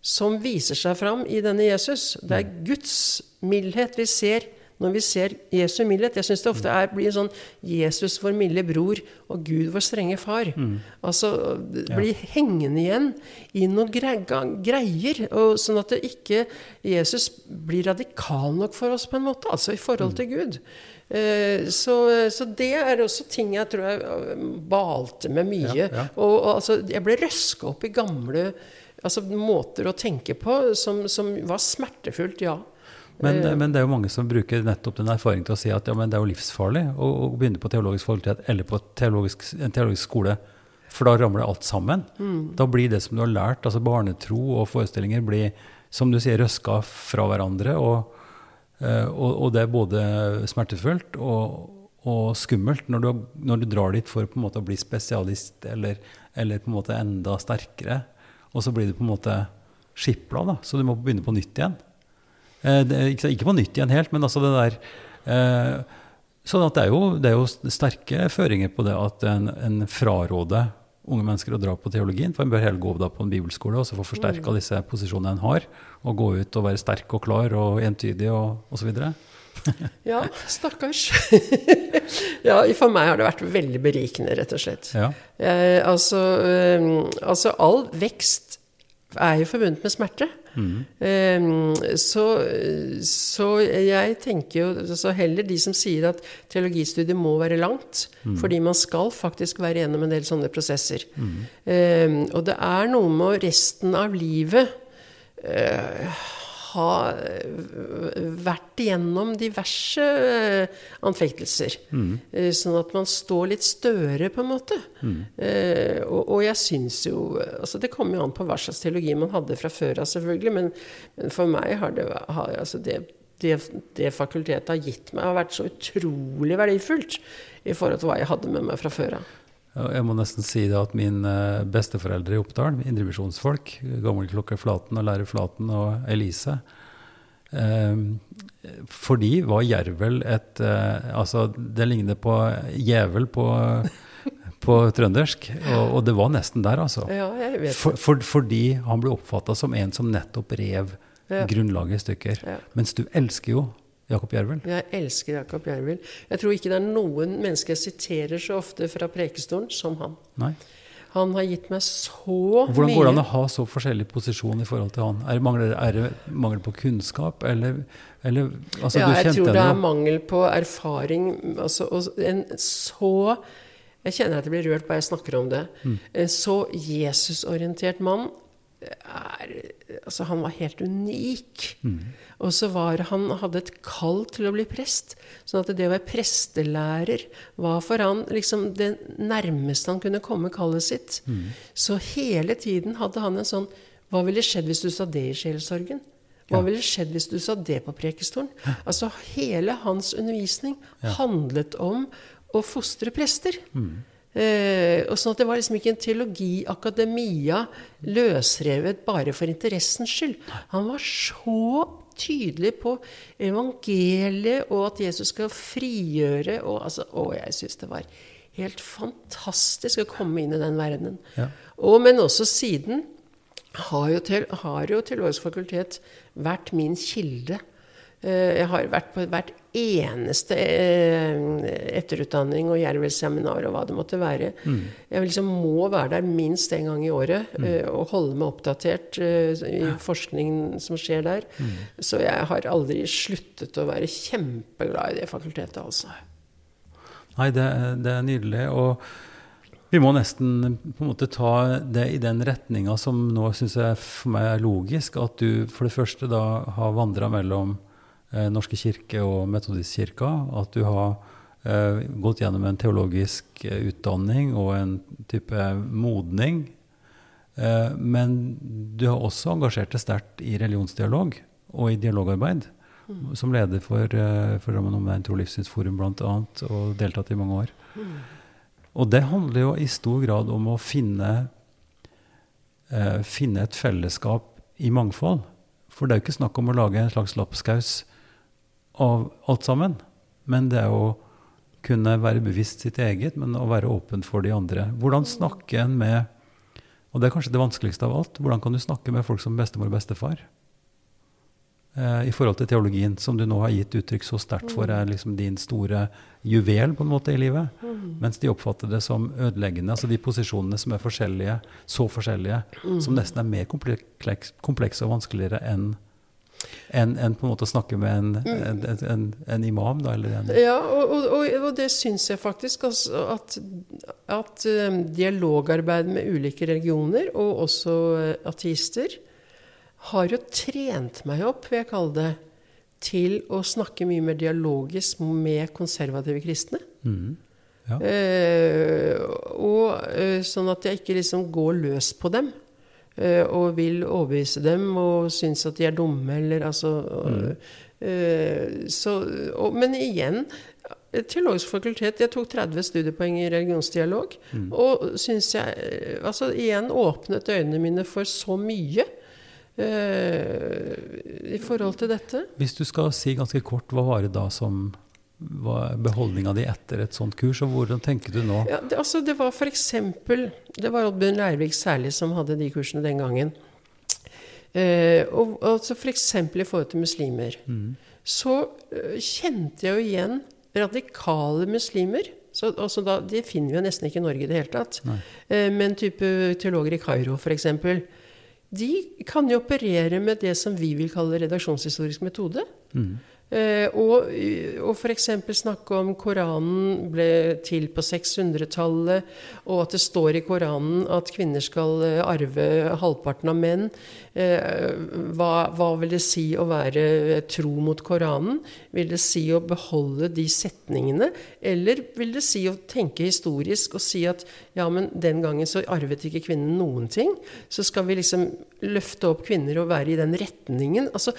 som viser seg fram i denne Jesus. Det er. Guds mildhet vi ser når vi ser Jesu mildhet. Jeg syns det ofte er, blir sånn Jesus vår milde bror og Gud vår strenge far. Mm. Altså bli ja. hengende igjen i noen greier. Og sånn at det ikke Jesus blir radikal nok for oss, på en måte. Altså i forhold til Gud. Eh, så, så, det er også ting jeg tror jeg eh, balte med mye. Ja, ja. Og, og altså, jeg ble røska opp i gamle altså, måter å tenke på som, som var smertefullt, ja. Men, eh. men, det er jo mange som bruker nettopp den erfaringen til å si at ja, det er jo livsfarlig å, å, begynne på teologisk fakultet eller på teologisk, en teologisk skole. For da ramler alt sammen. Mm. Da blir det som du har lært, altså barnetro og forestillinger, blir, som du sier, røska fra hverandre. Og, eh, og, og det er både smertefullt og, og skummelt når du, når du, drar dit for å bli spesialist eller, eller på en måte enda sterkere. Og så blir du på en måte skipla, da, så du må begynne på nytt igjen. Eh, ikke, ikke, på nytt igjen helt, men altså det der eh, Sånn at det er, jo, det er, jo, sterke føringer på det at en, en fraråder unge mennesker å dra på teologien. For en bør heller gå da på en bibelskole og så få forsterka mm. disse posisjonene en har. Og gå ut og være sterk og klar og entydig og osv. ja, stakkars. ja, for meg har det vært veldig berikende, rett og slett. Ja. Jeg, altså, eh, altså, all vekst er jo forbundet med smerte. Mm. Så, så, jeg tenker jo altså heller de som sier at teologistudiet må være langt, mm. fordi man skal faktisk være gjennom en del sånne prosesser. Mm. Um, og det er noe med resten av livet uh, ha vært igjennom diverse eh, anfektelser. Mm. Eh, sånn at man står litt større, på en måte. Mm. Eh, og, og, jeg syns jo altså Det kommer jo an på hva slags teologi man hadde fra før av, selvfølgelig. Men, men, for meg har det, har, altså det, det, det, fakultetet har gitt meg, har vært så utrolig verdifullt i forhold til hva jeg hadde med meg fra før av. Jeg må nesten si det at mine besteforeldre i Oppdal, indrevisjonsfolk, gammelklokke Flaten og lærer Flaten og Elise, For fordi var jervel et eh, Altså, det ligner på jævel på, på trøndersk. Og, og, det var nesten der, altså. Ja, jeg vet for, for, fordi han ble oppfatta som en som nettopp rev ja. grunnlaget i stykker. Ja. Mens du elsker jo Jakob Jervel. Jeg elsker Jakob Jervel. Jeg tror ikke det er noen mennesker jeg siterer så ofte fra Prekestolen som han. Nei. Han har gitt meg så Hvordan mye Hvordan går det an å ha så forskjellig posisjon i forhold til han? Er det mangel, er det mangel på kunnskap, eller, eller altså, Ja, jeg tror det er mangel på erfaring. Altså, en så Jeg kjenner at jeg blir rørt bare jeg snakker om det. Mm. En så Jesusorientert mann er, altså han var helt unik. Mm. Og så var han hadde et kall til å bli prest. sånn at det å være prestelærer var for han liksom det nærmeste han kunne komme kallet sitt. Mm. Så hele tiden hadde han en sånn Hva ville skjedd hvis du sa det i sjelesorgen? Hva ja. ville skjedd hvis du sa det på prekestolen? Altså hele hans undervisning ja. handlet om å fostre prester. Mm. Eh, og sånn at Det var liksom ikke en teologi, akademia, løsrevet bare for interessens skyld. Han var så tydelig på evangeliet og at Jesus skal frigjøre. Og, altså, og jeg syns det var helt fantastisk å komme inn i den verdenen. Ja. Og, men også siden har jo, til, har jo Teologisk fakultet vært min kilde Eh, jeg har vært på hvert eneste eh, etterutdanning og Jervel-seminar og hva det måtte være. Mm. Jeg liksom må være der minst én gang i året mm. Eh, og holde meg oppdatert i forskningen som skjer der. Mm. Så jeg har aldri sluttet å være kjempeglad i det fakultetet, altså. Nei, det, det er nydelig. og vi må nesten på en måte ta det i den retninga som nå syns jeg for meg er logisk. At du for det første da har vandra mellom eh, Norske kirke og Metodistkirka. At du har eh, gått gjennom en teologisk eh, utdanning og en type modning. Eh, men du har også engasjert deg sterkt i religionsdialog og i dialogarbeid. Mm. Som leder for, uh, for Rammen Omegn Tro Livssynsforum bl.a. og deltatt i mange år. Mm. Og det handler jo i stor grad om å finne, uh, finne et fellesskap i mangfold. For det er jo ikke snakk om å lage en slags lapskaus av alt sammen. Men det er å kunne være bevisst sitt eget, men å være åpen for de andre. Hvordan snakke en med Og det er kanskje det vanskeligste av alt. Hvordan kan du snakke med folk som bestemor og bestefar? Eh, I forhold til teologien, som du nå har gitt uttrykk så sterkt for, er liksom din store juvel på en måte i livet. Mens de oppfatter det som ødeleggende. Altså de posisjonene som er forskjellige, så forskjellige, som nesten er mer kompleks, og vanskeligere enn enn en på en måte å snakke med en, en, en, en imam, da? ja, og, og, og, det syns jeg faktisk. Altså, at, at um, dialogarbeid med ulike religioner, og også uh, ateister, har jo trent meg opp, vil jeg kalle det, til å snakke mye mer dialogisk med konservative kristne. Mm. Ja. Eh, og uh, sånn at jeg ikke liksom går løs på dem. Eh, og vil overbevise dem og syns at de er dumme, eller altså mm. Eh, så, og, Men igjen, Teologisk fakultet Jeg tok 30 studiepoeng i religionsdialog. Mm. Og syns jeg Altså igjen åpnet øynene mine for så mye. I forhold til dette. Hvis du skal si ganske kort, hva var det da som beholdninga di etter et sånt kurs, og hvordan tenker du nå? Ja, det, altså, det var f.eks. Det var Oddbjørn Leirvik særlig som hadde de kursene den gangen. Eh, og altså F.eks. For i forhold til muslimer. Mm. Så uh, kjente jeg jo igjen radikale muslimer. Så, altså da, det finner vi jo nesten ikke i Norge i det hele tatt. Eh, men type teologer i Kairo, f.eks. De kan jo operere med det som vi vil kalle redaksjonshistorisk metode. Mm. Eh, og, og f.eks. snakke om Koranen ble til på 600-tallet, og at det står i Koranen at kvinner skal eh, arve halvparten av menn. Eh, hva, hva, vil det si å være tro mot Koranen? Vil det si å beholde de setningene? Eller vil det si å tenke historisk og si at ja, men den gangen så arvet ikke kvinnen noen ting. Så skal vi liksom løfte opp kvinner og være i den retningen. Altså,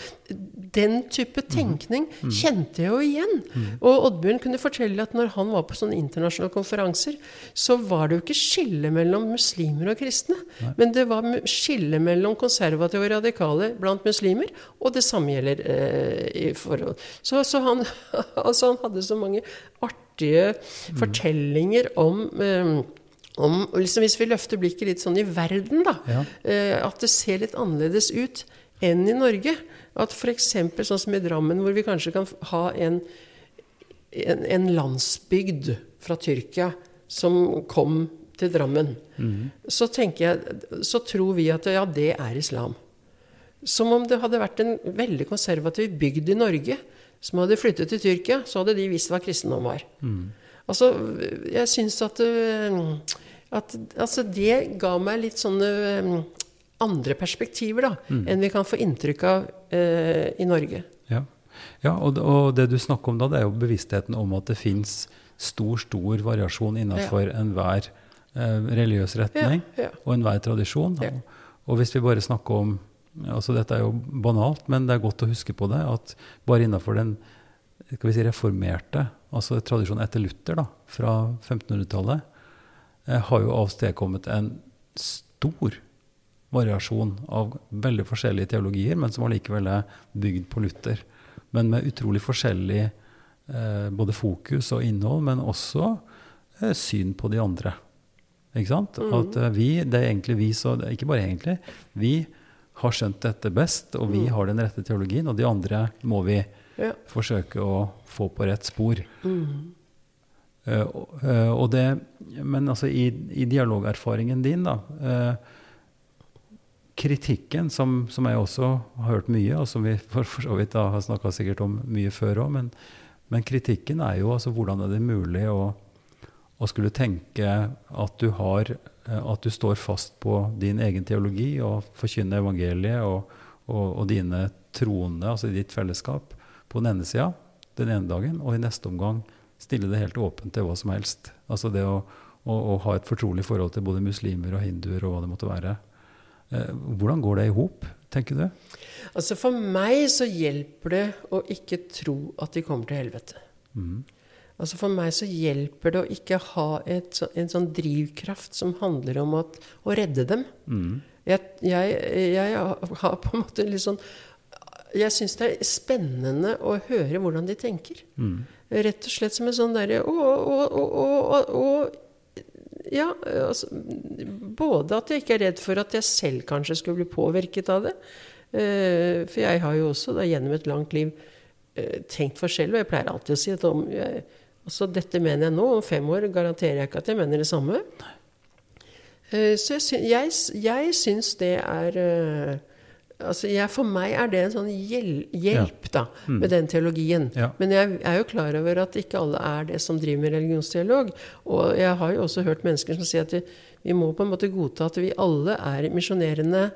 den type tenkning kjente jeg jo igjen. Og Oddbjørn kunne fortelle at når han var på sånne internasjonale konferanser, så var det jo ikke skille mellom muslimer og kristne. Men det var skille mellom konservative og radikale blant muslimer. Og det samme gjelder eh, i forhold Så, så han, altså han hadde så mange artige fortellinger om um, om, liksom Hvis vi løfter blikket litt sånn i verden, da. Ja. Eh, at det ser litt annerledes ut enn i Norge. At f.eks. sånn som i Drammen, hvor vi kanskje kan ha en, en, en landsbygd fra Tyrkia som kom til Drammen, så tenker jeg, så tror vi at ja, det er islam. Som om det hadde vært en veldig konservativ bygd i Norge som hadde flyttet til Tyrkia, så hadde de visst hva kristendom var. Altså, jeg syns at, øh, at altså det ga meg litt sånne øh, andre perspektiver da, enn vi kan få inntrykk av eh, i Norge. Ja, ja og, og det du snakker om da, det er jo bevisstheten om at det fins stor, stor variasjon innenfor enhver eh, religiøs retning Ja, ja. og enhver tradisjon. Ja. Og, og hvis vi bare snakker om altså Dette er jo banalt, men det er godt å huske på det, at bare innenfor den skal vi si, reformerte, altså tradisjonen etter Luther da, fra 1500-tallet, eh, har jo avstedkommet en stor variasjon av veldig forskjellige teologier, men som allikevel er bygd på Luther. Men med utrolig forskjellig eh, både fokus og innhold, men også eh, syn på de andre. Ikke sant? At eh, vi, det er egentlig vi, så ikke bare egentlig, vi har skjønt dette best, og vi har den rette teologien, og de andre må vi Ja. forsøke å få på rett spor. Mm. Uh, og det, men altså i, i dialogerfaringen din, da uh, Kritikken, som, som jeg også har hørt mye, og som vi for, for så vidt da har snakka sikkert om mye før òg, men, men kritikken er jo altså hvordan er det mulig å, å skulle tenke at du har at du står fast på din egen teologi og forkynner evangeliet og, og, og dine troende, altså ditt fellesskap, på den ene sida den ene dagen, og i neste omgang stille det helt åpent til hva som helst. Altså det å, å, å ha et fortrolig forhold til både muslimer og hinduer og hva det måtte være. Eh, hvordan går det i hop, tenker du? Altså For meg så hjelper det å ikke tro at de kommer til helvete. Altså For meg så hjelper det å ikke ha et, en sånn drivkraft som handler om at, å redde dem. Jeg, jeg, jeg har på en måte litt sånn Jeg syns det er spennende å høre hvordan de tenker. Rett og slett som en sånn derre ja, altså, både at jeg ikke er redd for at jeg selv kanskje skulle bli påvirket av det. Eh, for jeg har jo også da, gjennom et langt liv eh, tenkt forskjellig, og jeg pleier alltid å si at om jeg, altså, dette mener jeg nå, om fem år garanterer jeg ikke at jeg mener det samme. Eh, så jeg, sy jeg, jeg syns det er eh, altså jeg, For meg er det en sånn hjel hjelp da, med den teologien. Ja. Men jeg er jo klar over at ikke alle er det som driver med religionsdialog. Og jeg har jo også hørt mennesker som sier at vi, vi må på en måte godta at vi alle er misjonerende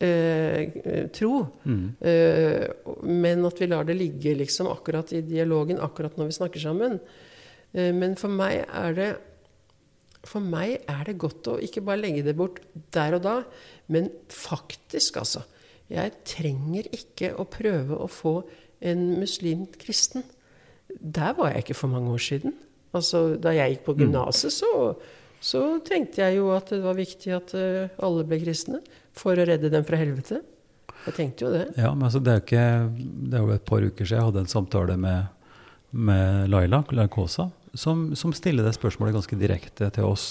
eh, tro. Eh, men at vi lar det ligge liksom akkurat i dialogen, akkurat når vi snakker sammen. Eh, men for meg er det for meg er det godt å ikke bare legge det bort der og da, men faktisk, altså. Jeg trenger ikke å prøve å få en muslim kristen. Der var jeg ikke for mange år siden. Altså, da jeg gikk på gymnaset, så, så tenkte jeg jo at det var viktig at eh, alle ble kristne for å redde dem fra helvete. Jeg tenkte jo det. Ja, men altså det er jo ikke Det er jo et par uker siden jeg hadde en samtale med, med Laila Larkosa, som, som stiller det spørsmålet ganske direkte til oss.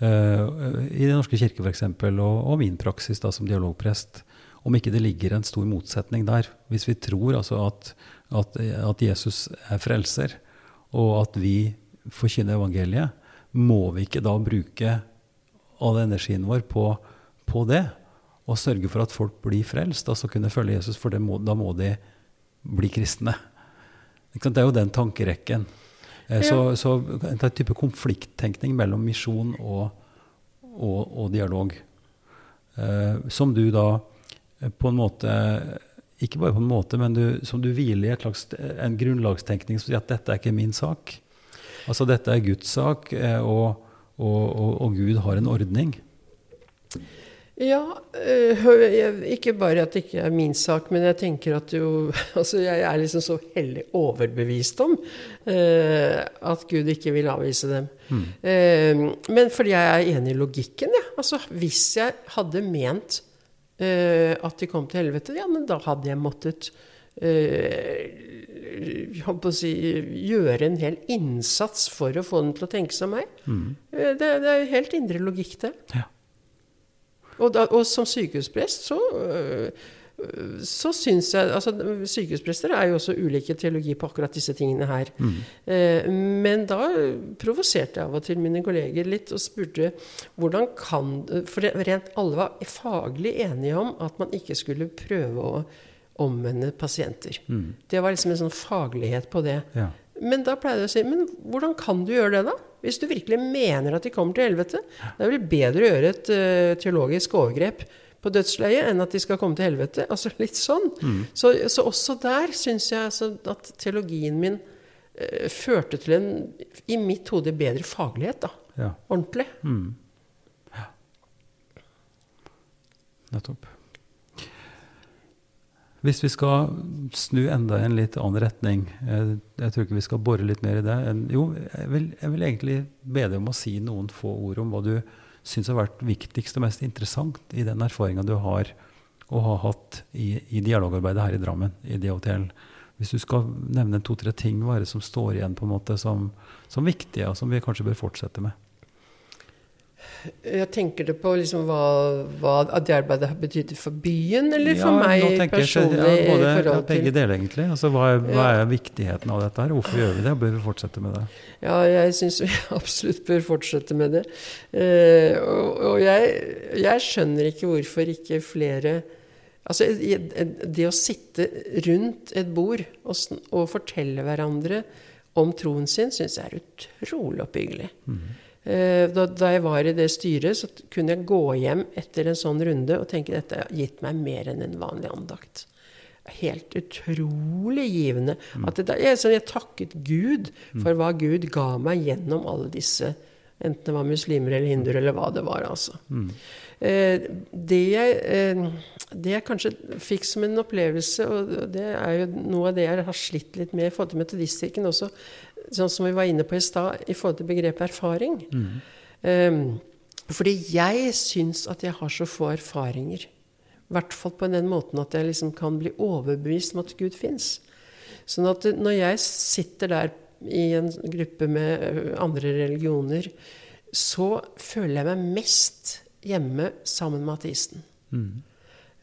Uh, I Den norske kirke f.eks., og, og min praksis da som dialogprest. Om ikke det ligger en stor motsetning der. Hvis vi tror altså at, at, at Jesus er frelser, og at vi forkynner evangeliet, må vi ikke da bruke all energien vår på, på det? Og sørge for at folk blir frelst, altså kunne følge Jesus, for det må, da må de bli kristne. Det er jo den tankerekken. Eh, Så, så en type konflikttenkning mellom misjon og, og, og dialog. Eh, som du da eh, på en måte Ikke bare på en måte, men du, som du hviler i en grunnlagstenkning som sier at dette er ikke min sak. Altså dette er Guds sak, eh, og, og, og, og Gud har en ordning. Ja, øh, ikke bare at det ikke er min sak, men jeg tenker at jo Altså, jeg er liksom så hellig overbevist om øh, at Gud ikke vil avvise dem. Mm. Men fordi jeg er enig i logikken, ja. Altså, hvis jeg hadde ment at de kom til helvete, ja, men da hadde jeg måttet uh, si, gjøre en hel innsats for å få dem til å tenke som meg. Mm. Det, det, er helt indre logikk, det. Ja. Og, da, og som sykehusprest så øh, så syns jeg altså Sykehusprester er jo også ulike teologi på akkurat disse tingene her. Mm. Eh, men da provoserte jeg av og til mine kolleger litt og spurte hvordan kan For rent alle var faglig enige om at man ikke skulle prøve å omvende pasienter. Mm. Det var liksom en sånn faglighet på det. Ja. Men da pleide jeg å si Men hvordan kan du gjøre det, da? Hvis du virkelig mener at de kommer til helvete. Det er vel bedre å gjøre et uh, teologisk overgrep på dødsleiet enn at de skal komme til helvete. Altså litt sånn. Mm. Så, så, også der syns jeg altså, at teologien min uh, førte til en, i mitt hode, bedre faglighet. da. Ja. Ordentlig. Mm. Ja. Nettopp. Hvis vi skal snu enda i en litt annen retning, jeg, jeg, tror ikke vi skal bore litt mer i det en, Jo, jeg vil, jeg vil, egentlig be deg om å si noen få ord om hva du syns har vært viktigst og mest interessant i den erfaringa du har og har hatt i, i, dialogarbeidet her i Drammen, i DHTL. Hvis du skal nevne to-tre ting, hva er det som står igjen på en måte som, som viktige, og som vi kanskje bør fortsette med? Jeg tenker det på liksom hva, hva det arbeidet har betydd for byen, eller ja, for meg personlig? Jeg, ja, både, ja, begge deler, egentlig. Altså, hva, er, hva, er, viktigheten av dette? her? Hvorfor gjør vi det? Bør vi fortsette med det? Ja, jeg syns vi absolutt bør fortsette med det. Eh, og, og jeg, jeg, skjønner ikke hvorfor ikke flere Altså, det å sitte rundt et bord og, og fortelle hverandre om troen sin, syns jeg er utrolig oppbyggelig. Mm. Eh, da, da, jeg var i det styret, så kunne jeg gå hjem etter en sånn runde og tenke dette har gitt meg mer enn en vanlig andakt. Helt utrolig givende. Mm. At det, jeg, jeg, takket Gud for hva Gud ga meg gjennom alle disse Enten det var muslimer eller hinduer eller hva det var. altså. Mm. Eh, det, jeg, eh, det, jeg, kanskje fikk som en opplevelse, og det er jo noe av det jeg har slitt litt med i forhold til Metodistkirken også, sånn som vi var inne på i stad, i forhold til begrepet erfaring. Mm. Um, fordi jeg syns at jeg har så få erfaringer. I hvert fall på den måten at jeg liksom kan bli overbevist om at Gud fins. Sånn at når jeg sitter der i en gruppe med øh, andre religioner, så føler jeg meg mest hjemme sammen med ateisten. Mm.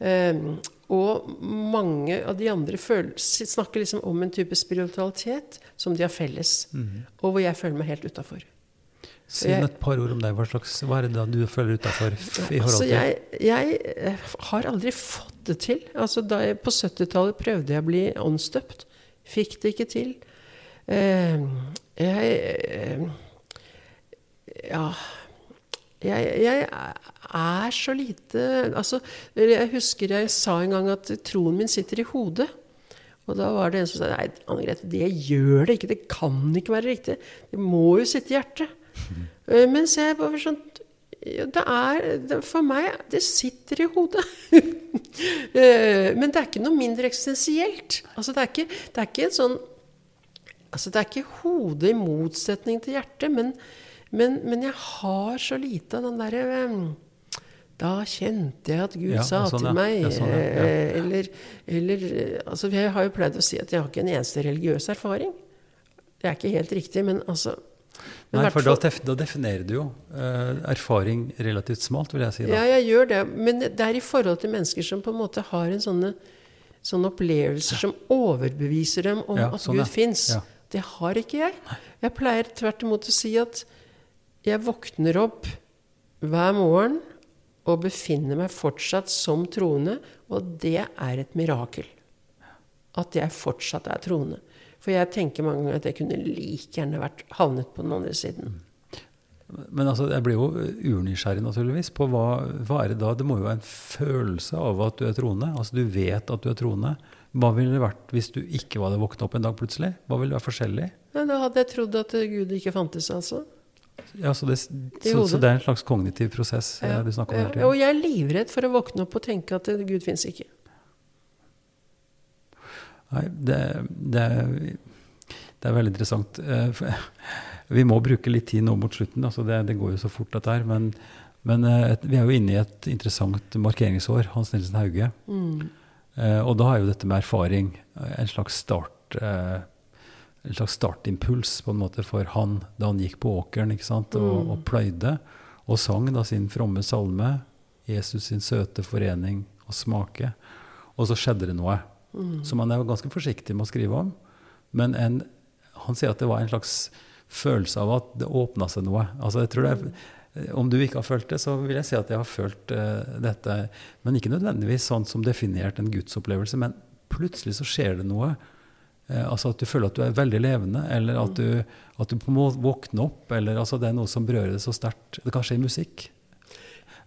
Um, og mange av de andre føler, snakker liksom om en type spiritualitet som de har felles, mm. og hvor jeg føler meg helt utafor. Si et par ord om deg. Hva, slags, hva er det da du føler utafor? Altså, jeg, jeg, eh, har aldri fått det til. Altså, da jeg, på 70-tallet prøvde jeg å bli åndsdøpt. Fikk det ikke til. Uh, jeg uh, Ja jeg, jeg, er så lite altså, Jeg husker jeg sa en gang at troen min sitter i hodet. Og da var det en som sa nei, Anne Grete, det gjør det ikke. Det kan ikke være riktig. Det må jo sitte i hjertet. Mm. Mens jeg bare sånn det er det, For meg Det sitter i hodet. Eh, men det er ikke noe mindre eksistensielt. Altså, det, er ikke, det er ikke en sånn Altså, det er ikke hodet i motsetning til hjertet, men men, men, jeg har så lite av den derre da kjente jeg at Gud ja, sa sånn, til meg ja, sånn, ja. Eh, eller, eller, altså Jeg har jo pleid å si at jeg har ikke en eneste religiøs erfaring. Det er ikke helt riktig, men altså men Nei, for da, da, definerer du jo eh, erfaring relativt smalt, vil jeg si. Da. Ja, jeg gjør det. Men det er i forhold til mennesker som på en måte har en sånne, sånne opplevelser som overbeviser dem om at sånn, Gud fins. Det har ikke jeg. Jeg pleier tvert imot å si at jeg våkner opp hver morgen og befinner meg fortsatt som troende, og det er et mirakel. At jeg fortsatt er troende. For jeg tenker mange ganger at jeg kunne like gjerne vært havnet på den andre siden. Men altså, jeg blir jo urnysgjerrig naturligvis på hva, hva, er det da? Det må jo være en følelse av at du er troende. Altså du vet at du er troende. Hva ville det vært hvis du ikke hadde våkna opp en dag plutselig? Hva ville det vært forskjellig? Nei, da hadde jeg trodd at Gud ikke fantes, altså. Ja, så, det, så, så, det, er en slags kognitiv prosess ja, du snakker om hele tiden? Og jeg er livredd for å våkne opp og tenke at Gud fins ikke. Nei, det, det, det, er veldig interessant. Eh, vi må bruke litt tid nå mot slutten. Altså det, går jo så fort, dette her. Men, men eh, vi er jo inne i et interessant markeringsår. Hans Nilsen Hauge. Mm. Eh, og da er jo dette med erfaring en slags start en slags startimpuls på en måte for han da han gikk på åkeren ikke sant, og, mm. og pløyde. Og sang da sin fromme salme, 'Jesus sin søte forening og smake'. Og så skjedde det noe mm. som han er ganske forsiktig med å skrive om. Men en, han sier at det var en slags følelse av at det åpna seg noe. Altså jeg tror det er, Om du ikke har følt det, så vil jeg si at jeg har følt uh, dette. Men ikke nødvendigvis sånn som definert en gudsopplevelse. Men plutselig så skjer det noe altså at du føler at du er veldig levende, eller at du, at du må våkne opp. eller altså Det er noe som berører deg så sterkt. Det kan skje i musikk.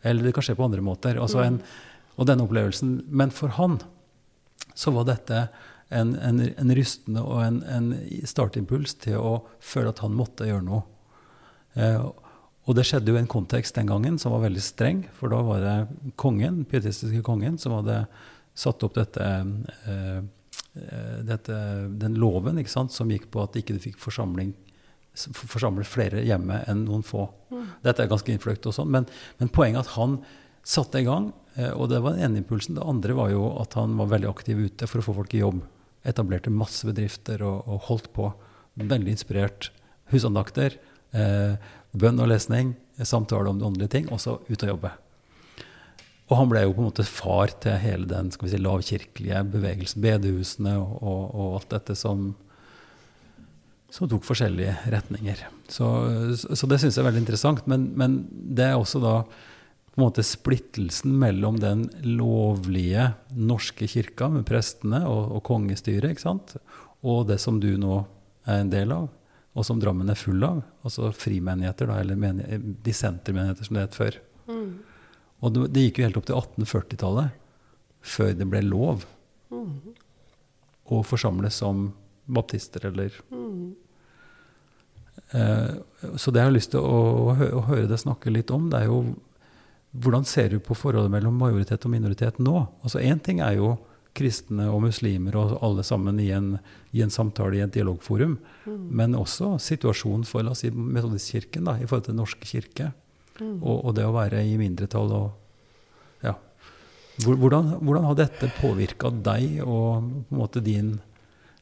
Eller det kan skje på andre måter. Altså en, og denne opplevelsen. Men for han så var dette en, en, en rystende og en, en, startimpuls til å føle at han måtte gjøre noe. Eh, og det skjedde jo i en kontekst den gangen som var veldig streng, for da var det kongen, pietistiske kongen som hadde satt opp dette eh, Eh, dette, den loven sant, som gikk på at ikke du fikk forsamling, forsamle flere hjemme enn noen få. Mm. Dette er ganske innfløkt, og sånn, men, men, poenget at han satte i gang, eh, og det var den ene impulsen. Det andre var jo at han var veldig aktiv ute for å få folk i jobb. Etablerte masse bedrifter og, og holdt på. Veldig inspirert. Husandakter, eh, bønn og lesning, samtale om de åndelige ting, og så ut og jobbe. Og han ble jo på en måte far til hele den skal vi si, lavkirkelige bevegelsen, bedehusene og, og, og alt dette som, som, tok forskjellige retninger. Så, så det syns jeg er veldig interessant. Men, men, det er også da på en måte splittelsen mellom den lovlige norske kirka med prestene og, og kongestyret, ikke sant? og det som du nå er en del av, og som Drammen er full av, altså frimenigheter, da, eller dissentermenigheter, som det het før. Mm. Og det, det gikk jo helt opp til 1840-tallet før det ble lov mm. å forsamles som baptister eller mm. eh, Så det jeg har lyst til å, å, å, høre deg snakke litt om, det er jo hvordan ser du på forholdet mellom majoritet og minoritet nå? Altså Én ting er jo kristne og muslimer og alle sammen i en, i en samtale i et dialogforum. Mm. Men også situasjonen for la oss si, Metodistkirken da, i forhold til Den norske kirke. Mm. Og, og, det å være i mindretall og ja. Hvordan, hvordan har dette påvirka deg og på en måte din,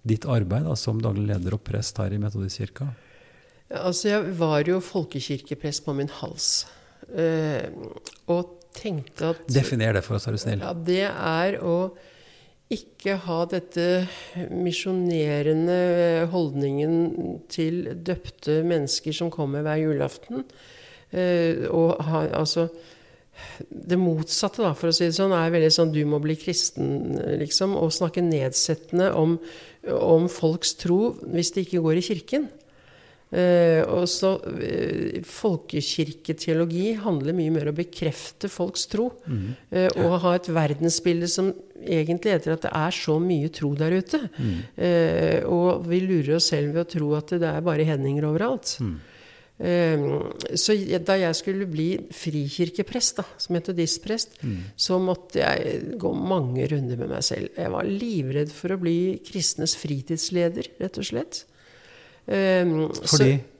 ditt arbeid da, som daglig leder og prest her i Metodistkirka? Altså, jeg var jo folkekirkeprest på min hals. Eh, og tenkte at Definer det for oss, er du snill. Ja, det er å ikke ha dette misjonerende holdningen til døpte mennesker som kommer hver julaften. Eh, og ha, altså det motsatte, da, for å si det sånn, er veldig sånn 'du må bli kristen', liksom. Og snakke nedsettende om, om folks tro hvis de ikke går i kirken. Eh, og så eh, Folkekirketeologi handler mye mer om å bekrefte folks tro. Mm. Eh, og ha et verdensbilde som egentlig heter at det er så mye tro der ute. Mm. Eh, og vi lurer oss selv ved å tro at det er bare hendinger overalt. Mm. Ehm, så da jeg skulle bli frikirkeprest, da, som metodistprest, mm. så måtte jeg gå mange runder med meg selv. Jeg var livredd for å bli kristnes fritidsleder, rett og slett. Ehm, Fordi? Så,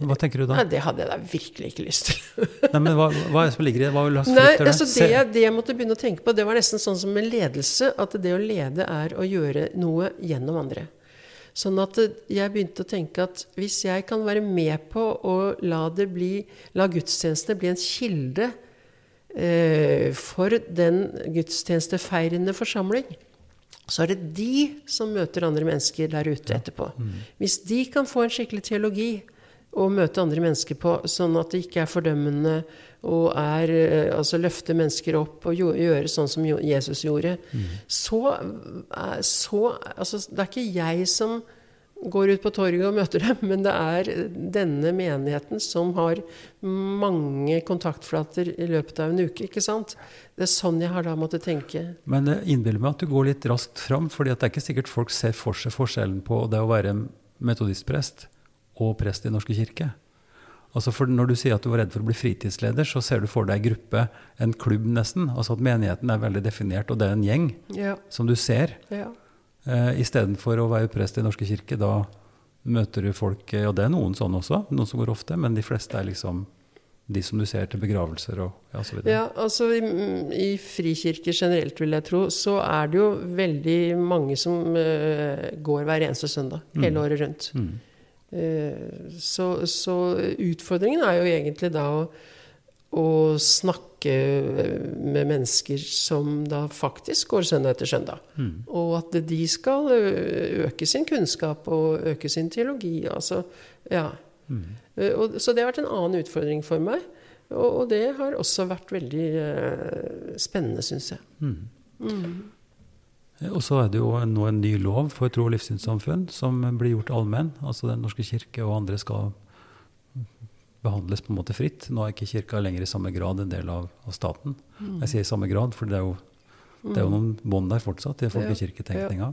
hva tenker du da? Nei, det hadde jeg da virkelig ikke lyst til. nei, men Hva, hva er det som ligger i det? Hva nei, altså det, det, jeg måtte begynne å tenke på, det var nesten sånn som med ledelse. At det å lede er å gjøre noe gjennom andre. Sånn at jeg begynte å tenke at hvis jeg kan være med på å la, det bli, la gudstjenestene bli en kilde eh, for den gudstjenestefeirende forsamling, så er det de som møter andre mennesker der ute etterpå. Mm. Hvis de kan få en skikkelig teologi å møte andre mennesker på, sånn at det ikke er fordømmende og er, eh, altså løfte mennesker opp og gjøre sånn som Jesus gjorde, mm. så, så altså, Det er ikke jeg som går ut på torget og møter dem, men det er denne menigheten som har mange kontaktflater i løpet av en uke. ikke sant? Det er sånn jeg har da måttet tenke. Men jeg innbiller meg at du går litt raskt fram, for det er ikke sikkert folk ser for seg forskjellen på det å være metodistprest og prest i Norske kirke. Altså for Når du sier at du var redd for å bli fritidsleder, så ser du for deg en gruppe, en klubb nesten. Altså at menigheten er veldig definert, og det er en gjeng Ja. som du ser. ja. Eh, Istedenfor å være prest i Norske kirke, da møter du folk eh, Og det er noen sånn også, noen som går ofte, men de fleste er liksom de som du ser til begravelser og ja, så videre. Ja, altså i, i frikirker generelt, vil jeg tro, så er det jo veldig mange som uh, går hver eneste søndag. Hele året rundt. Mm. Eh, så, så utfordringen er jo egentlig da å, å snakke med mennesker som da faktisk går søndag etter søndag. Mm. Og at de skal øke sin kunnskap og øke sin teologi. Altså, ja. Mm. Eh, Og, så det har vært en annen utfordring for meg. Og, og det har også vært veldig eh, spennende, syns jeg. Mm. Og så er det jo nå en ny lov for tro- og livssynssamfunn som blir gjort allmenn. Altså Den norske kirke og andre skal behandles på en måte fritt. Nå er ikke kirka lenger i samme grad en del av, av staten. Jeg sier i samme grad, for det er jo, det er jo noen bånd der fortsatt i folkekirketenkninga.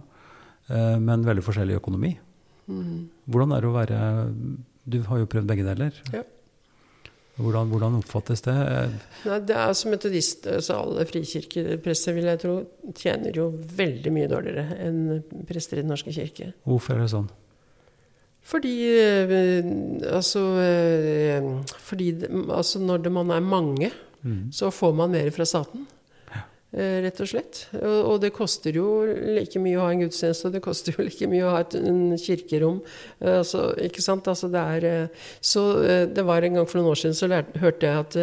Ja. Men veldig forskjellig økonomi. Mm. Hvordan er det å være Du har jo prøvd begge deler. Ja. Hvordan, hvordan oppfattes det? Nei, det er som metodist, så alle frikirkeprester, vil jeg tro, tjener jo veldig mye dårligere enn prester i Den norske kirke. Hvorfor er det sånn? Fordi eh, Altså, eh, fordi altså når man er mange, Mm. så får man mer fra staten. Eh, Rett og slett. Og, det koster jo like mye å ha en gudstjeneste, det koster jo like mye å ha et kirkerom. Eh, Altså, ikke sant? Altså, det er, eh, så det var en gang for noen år siden så lærte, hørte jeg at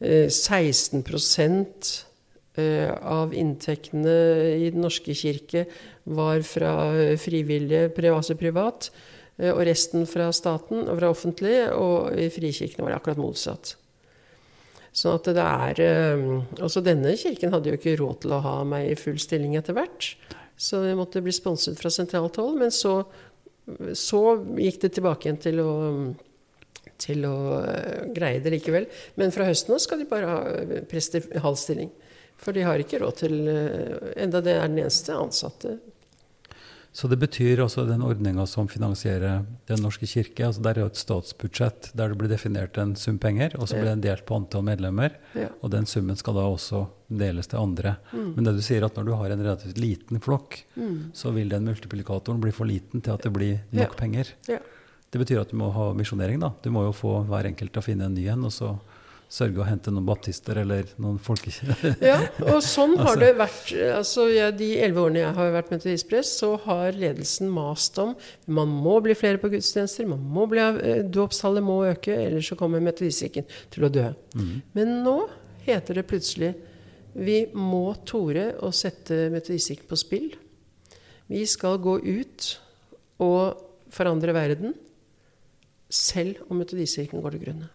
eh, 16 eh, av inntektene i Den norske kirke var fra frivillige, altså privat, og resten fra staten og fra offentlig, og i frikirkene var det akkurat motsatt. Sånn at det er Også denne kirken hadde jo ikke råd til å ha meg i full stilling etter hvert. Så jeg måtte bli sponset fra sentralt hold. Men så, så gikk det tilbake igjen til å, til å eh, greie det likevel. Men fra høsten av skal de bare ha eh, prester i halv stilling. For de har ikke råd til eh, Enda det er den eneste ansatte. Så det betyr altså den ordninga som finansierer Den norske kirke, altså der er jo et statsbudsjett der det blir definert en sum penger, og så blir den delt på antall medlemmer. Ja. Og den summen skal da også deles til andre. Men det du sier at når du har en relativt liten flokk, så vil den multiplikatoren bli for liten til at det blir nok Ja. penger. Ja. Det betyr at du må ha misjonering, da. Du må jo få hver enkelt til å finne en ny en, og så sørge å hente noen baptister eller noen folkekirker. Ja, og sånn har det vært. Altså, ja, de elleve årene jeg har vært metodistprest, så har ledelsen mast om man må bli flere på gudstjenester, man må bli, eh, dåpstallet må øke, ellers så kommer metodistkirken til å dø. Men nå heter det plutselig vi må tore å sette metodistikk på spill. Vi skal gå ut og forandre verden, selv om metodistkirken går til grunne.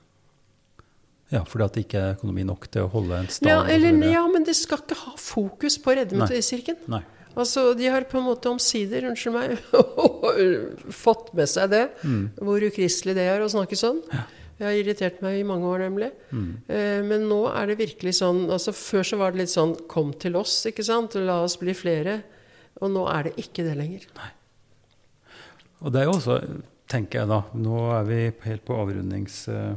Ja, fordi at det ikke er økonomi nok til å holde en stad. Ja, eller, ja, men det skal ikke ha fokus på å redde Nei. metodistkirken. Nei. Altså, De har på en måte omsider, unnskyld meg, fått med seg det. Hvor ukristelig det er å snakke sånn. Jeg har irritert meg i mange år, nemlig. Eh, men nå er det virkelig sånn altså Før så var det litt sånn 'kom til oss', ikke sant? 'la oss bli flere'. Og nå er det ikke det lenger. Nei. Og det er jo også, tenker jeg da, nå er vi helt på avrundings, eh,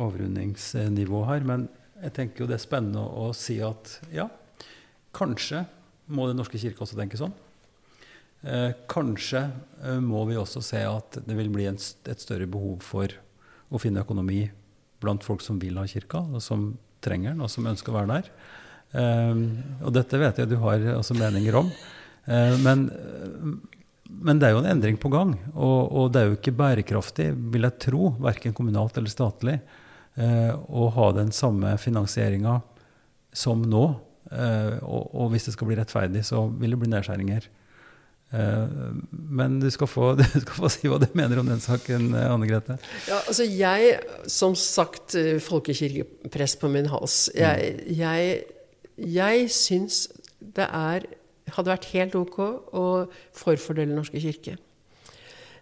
avrundingsnivå her, men jeg tenker jo det er spennende å, si at ja, kanskje må Den norske kirke også tenke sånn. Eh, kanskje eh, må vi også se at det vil bli et større behov for å finne økonomi blant folk som vil ha kirka, og som trenger den, og som ønsker å være der. Eh, og dette vet jeg du har altså meninger om. Men, men det er jo en endring på gang, og, og det er jo ikke bærekraftig, vil jeg tro, verken kommunalt eller statlig, å ha den samme finansieringa som nå. Eh, og, hvis det skal bli rettferdig, så vil det bli nedskjæringer. Eh, men du skal, få, du skal få si hva du mener om den saken, eh, Anne Grete. Ja, altså jeg, som sagt, folkekirkepress på min hals, jeg, jeg, jeg syns det er, hadde vært helt ok å forfordele norske kirke.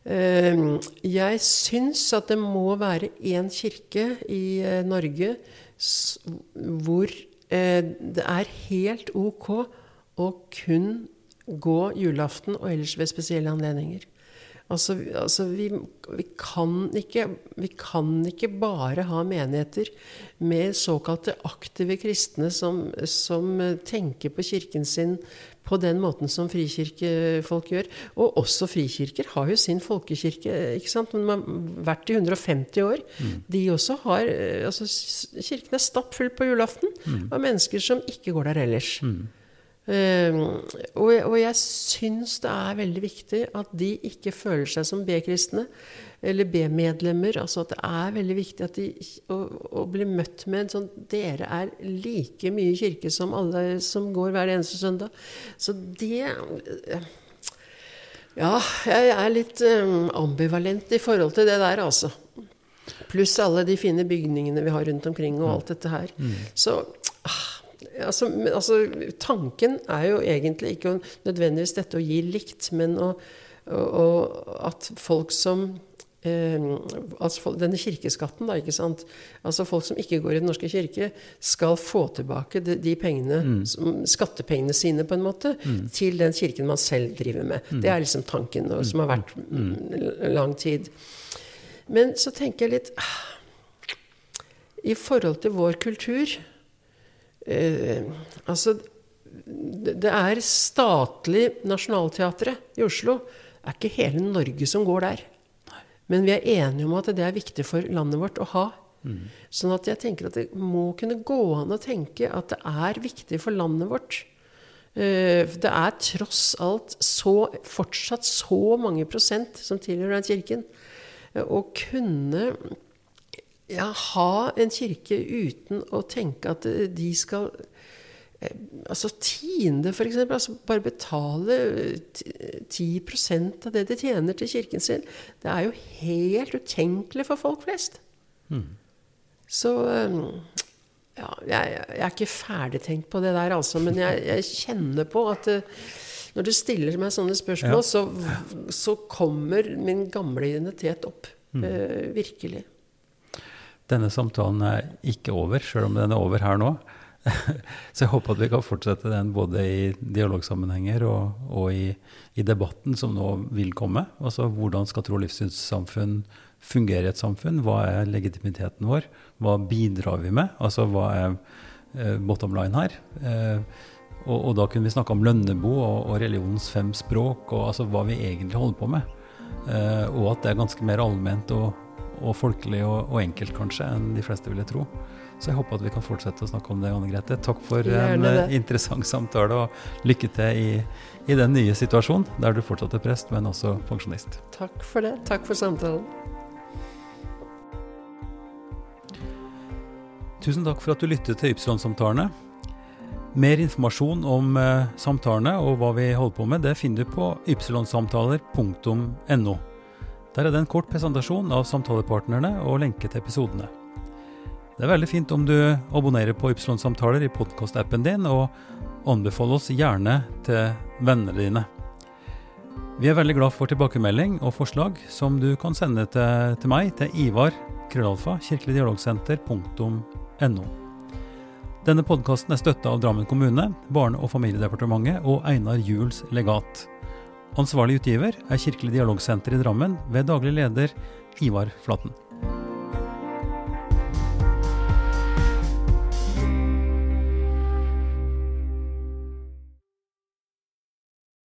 Eh, Jeg syns at det må være én kirke i eh, Norge hvor eh, det er helt ok å kun gå julaften og ellers ved spesielle anledninger. Altså, altså vi, vi, kan ikke, vi, kan ikke, bare ha menigheter med såkalte aktive kristne som, som, tenker på kirken sin på den måten som frikirkefolk gjør. Og også frikirker har jo sin folkekirke, ikke sant? men man har vært i 150 år. Mm. De også har altså, Kirken er stappfull på julaften mm. av mennesker som ikke går der ellers. Mm. Og, og, jeg syns det er veldig viktig at de ikke føler seg som B-kristne eller B-medlemmer. Altså at det er veldig viktig at de å, å, bli møtt med en sånn Dere er like mye kirke som alle som går hver eneste søndag. Så det uh, Ja, jeg er litt um, ambivalent i forhold til det der, altså. Pluss alle de fine bygningene vi har rundt omkring, og alt dette her. Mm. Så altså, altså, tanken er jo egentlig ikke nødvendigvis dette å gi likt, men å, å, at folk som eh, altså Denne kirkeskatten, da, ikke sant. Altså folk som ikke går i Den norske kirke, skal få tilbake de, de pengene, mm. skattepengene sine, på en måte, mm. til den kirken man selv driver med. Mm. Det er liksom tanken, og, som har vært mm. Mm, lang tid. Men så tenker jeg litt ah, I forhold til vår kultur eh, Altså, det er statlig Nationaltheatret i Oslo. Det er ikke hele Norge som går der. Men vi er enige om at det er viktig for landet vårt å ha. Mm. Sånn at jeg tenker at det må kunne gå an å tenke at det er viktig for landet vårt. Eh, det er tross alt så, fortsatt så mange prosent som tilhører den kirken. Eh, å kunne ja, ha en kirke uten å tenke at de skal eh, Altså tiende, f.eks. Altså bare betale 10% av det de tjener til kirken sin. Det er jo helt utenkelig for folk flest. Mm. Så eh, ja, jeg, jeg, er ikke ferdigtenkt på det der, altså. Men jeg, jeg kjenner på at eh, når du stiller meg sånne spørsmål, ja. så, så, kommer min gamle identitet opp. Mm. Uh, virkelig. Denne samtalen er ikke over, sjøl om den er over her nå. Så jeg håper at vi kan fortsette den både i dialogsammenhenger og, og i, i, debatten som nå vil komme. Altså hvordan skal tro- og livssynssamfunn fungere i et samfunn? Hva er legitimiteten vår? Hva bidrar vi med? Altså hva er eh, bottom line her? Eh, og, og, da kunne vi snakke om Lønnebo og, og religionens fem språk, og altså hva vi egentlig holder på med. Eh, og at det er ganske mer allment og, og folkelig og, og, enkelt kanskje enn de fleste ville tro. Så jeg håper at vi kan fortsette å snakke om det, Anne Grete. Takk for en uh, interessant samtale, og lykke til i, i, den nye situasjonen, der du fortsatt er prest, men også pensjonist. Takk for det. Takk for samtalen. Tusen takk for at du lyttet til Ypsilon-samtalene. Mer informasjon om uh, samtalene og hva vi holder på med, det finner du på ypsilonsamtaler.no. Der er det en kort presentasjon av samtalepartnerne og lenke til episodene. Det er veldig fint om du abonnerer på Ypsilon-samtaler i podkastappen din, og anbefaler oss gjerne til vennene dine. Vi er veldig glad for tilbakemelding og forslag som du kan sende til, til meg til Ivar krøllalfa kirkeligdialogsenter.no. Denne podkasten er støtta av Drammen kommune, Barne- og familiedepartementet og Einar Juels legat. Ansvarlig utgiver er Kirkelig dialogsenter i Drammen ved daglig leder Ivar Flaten.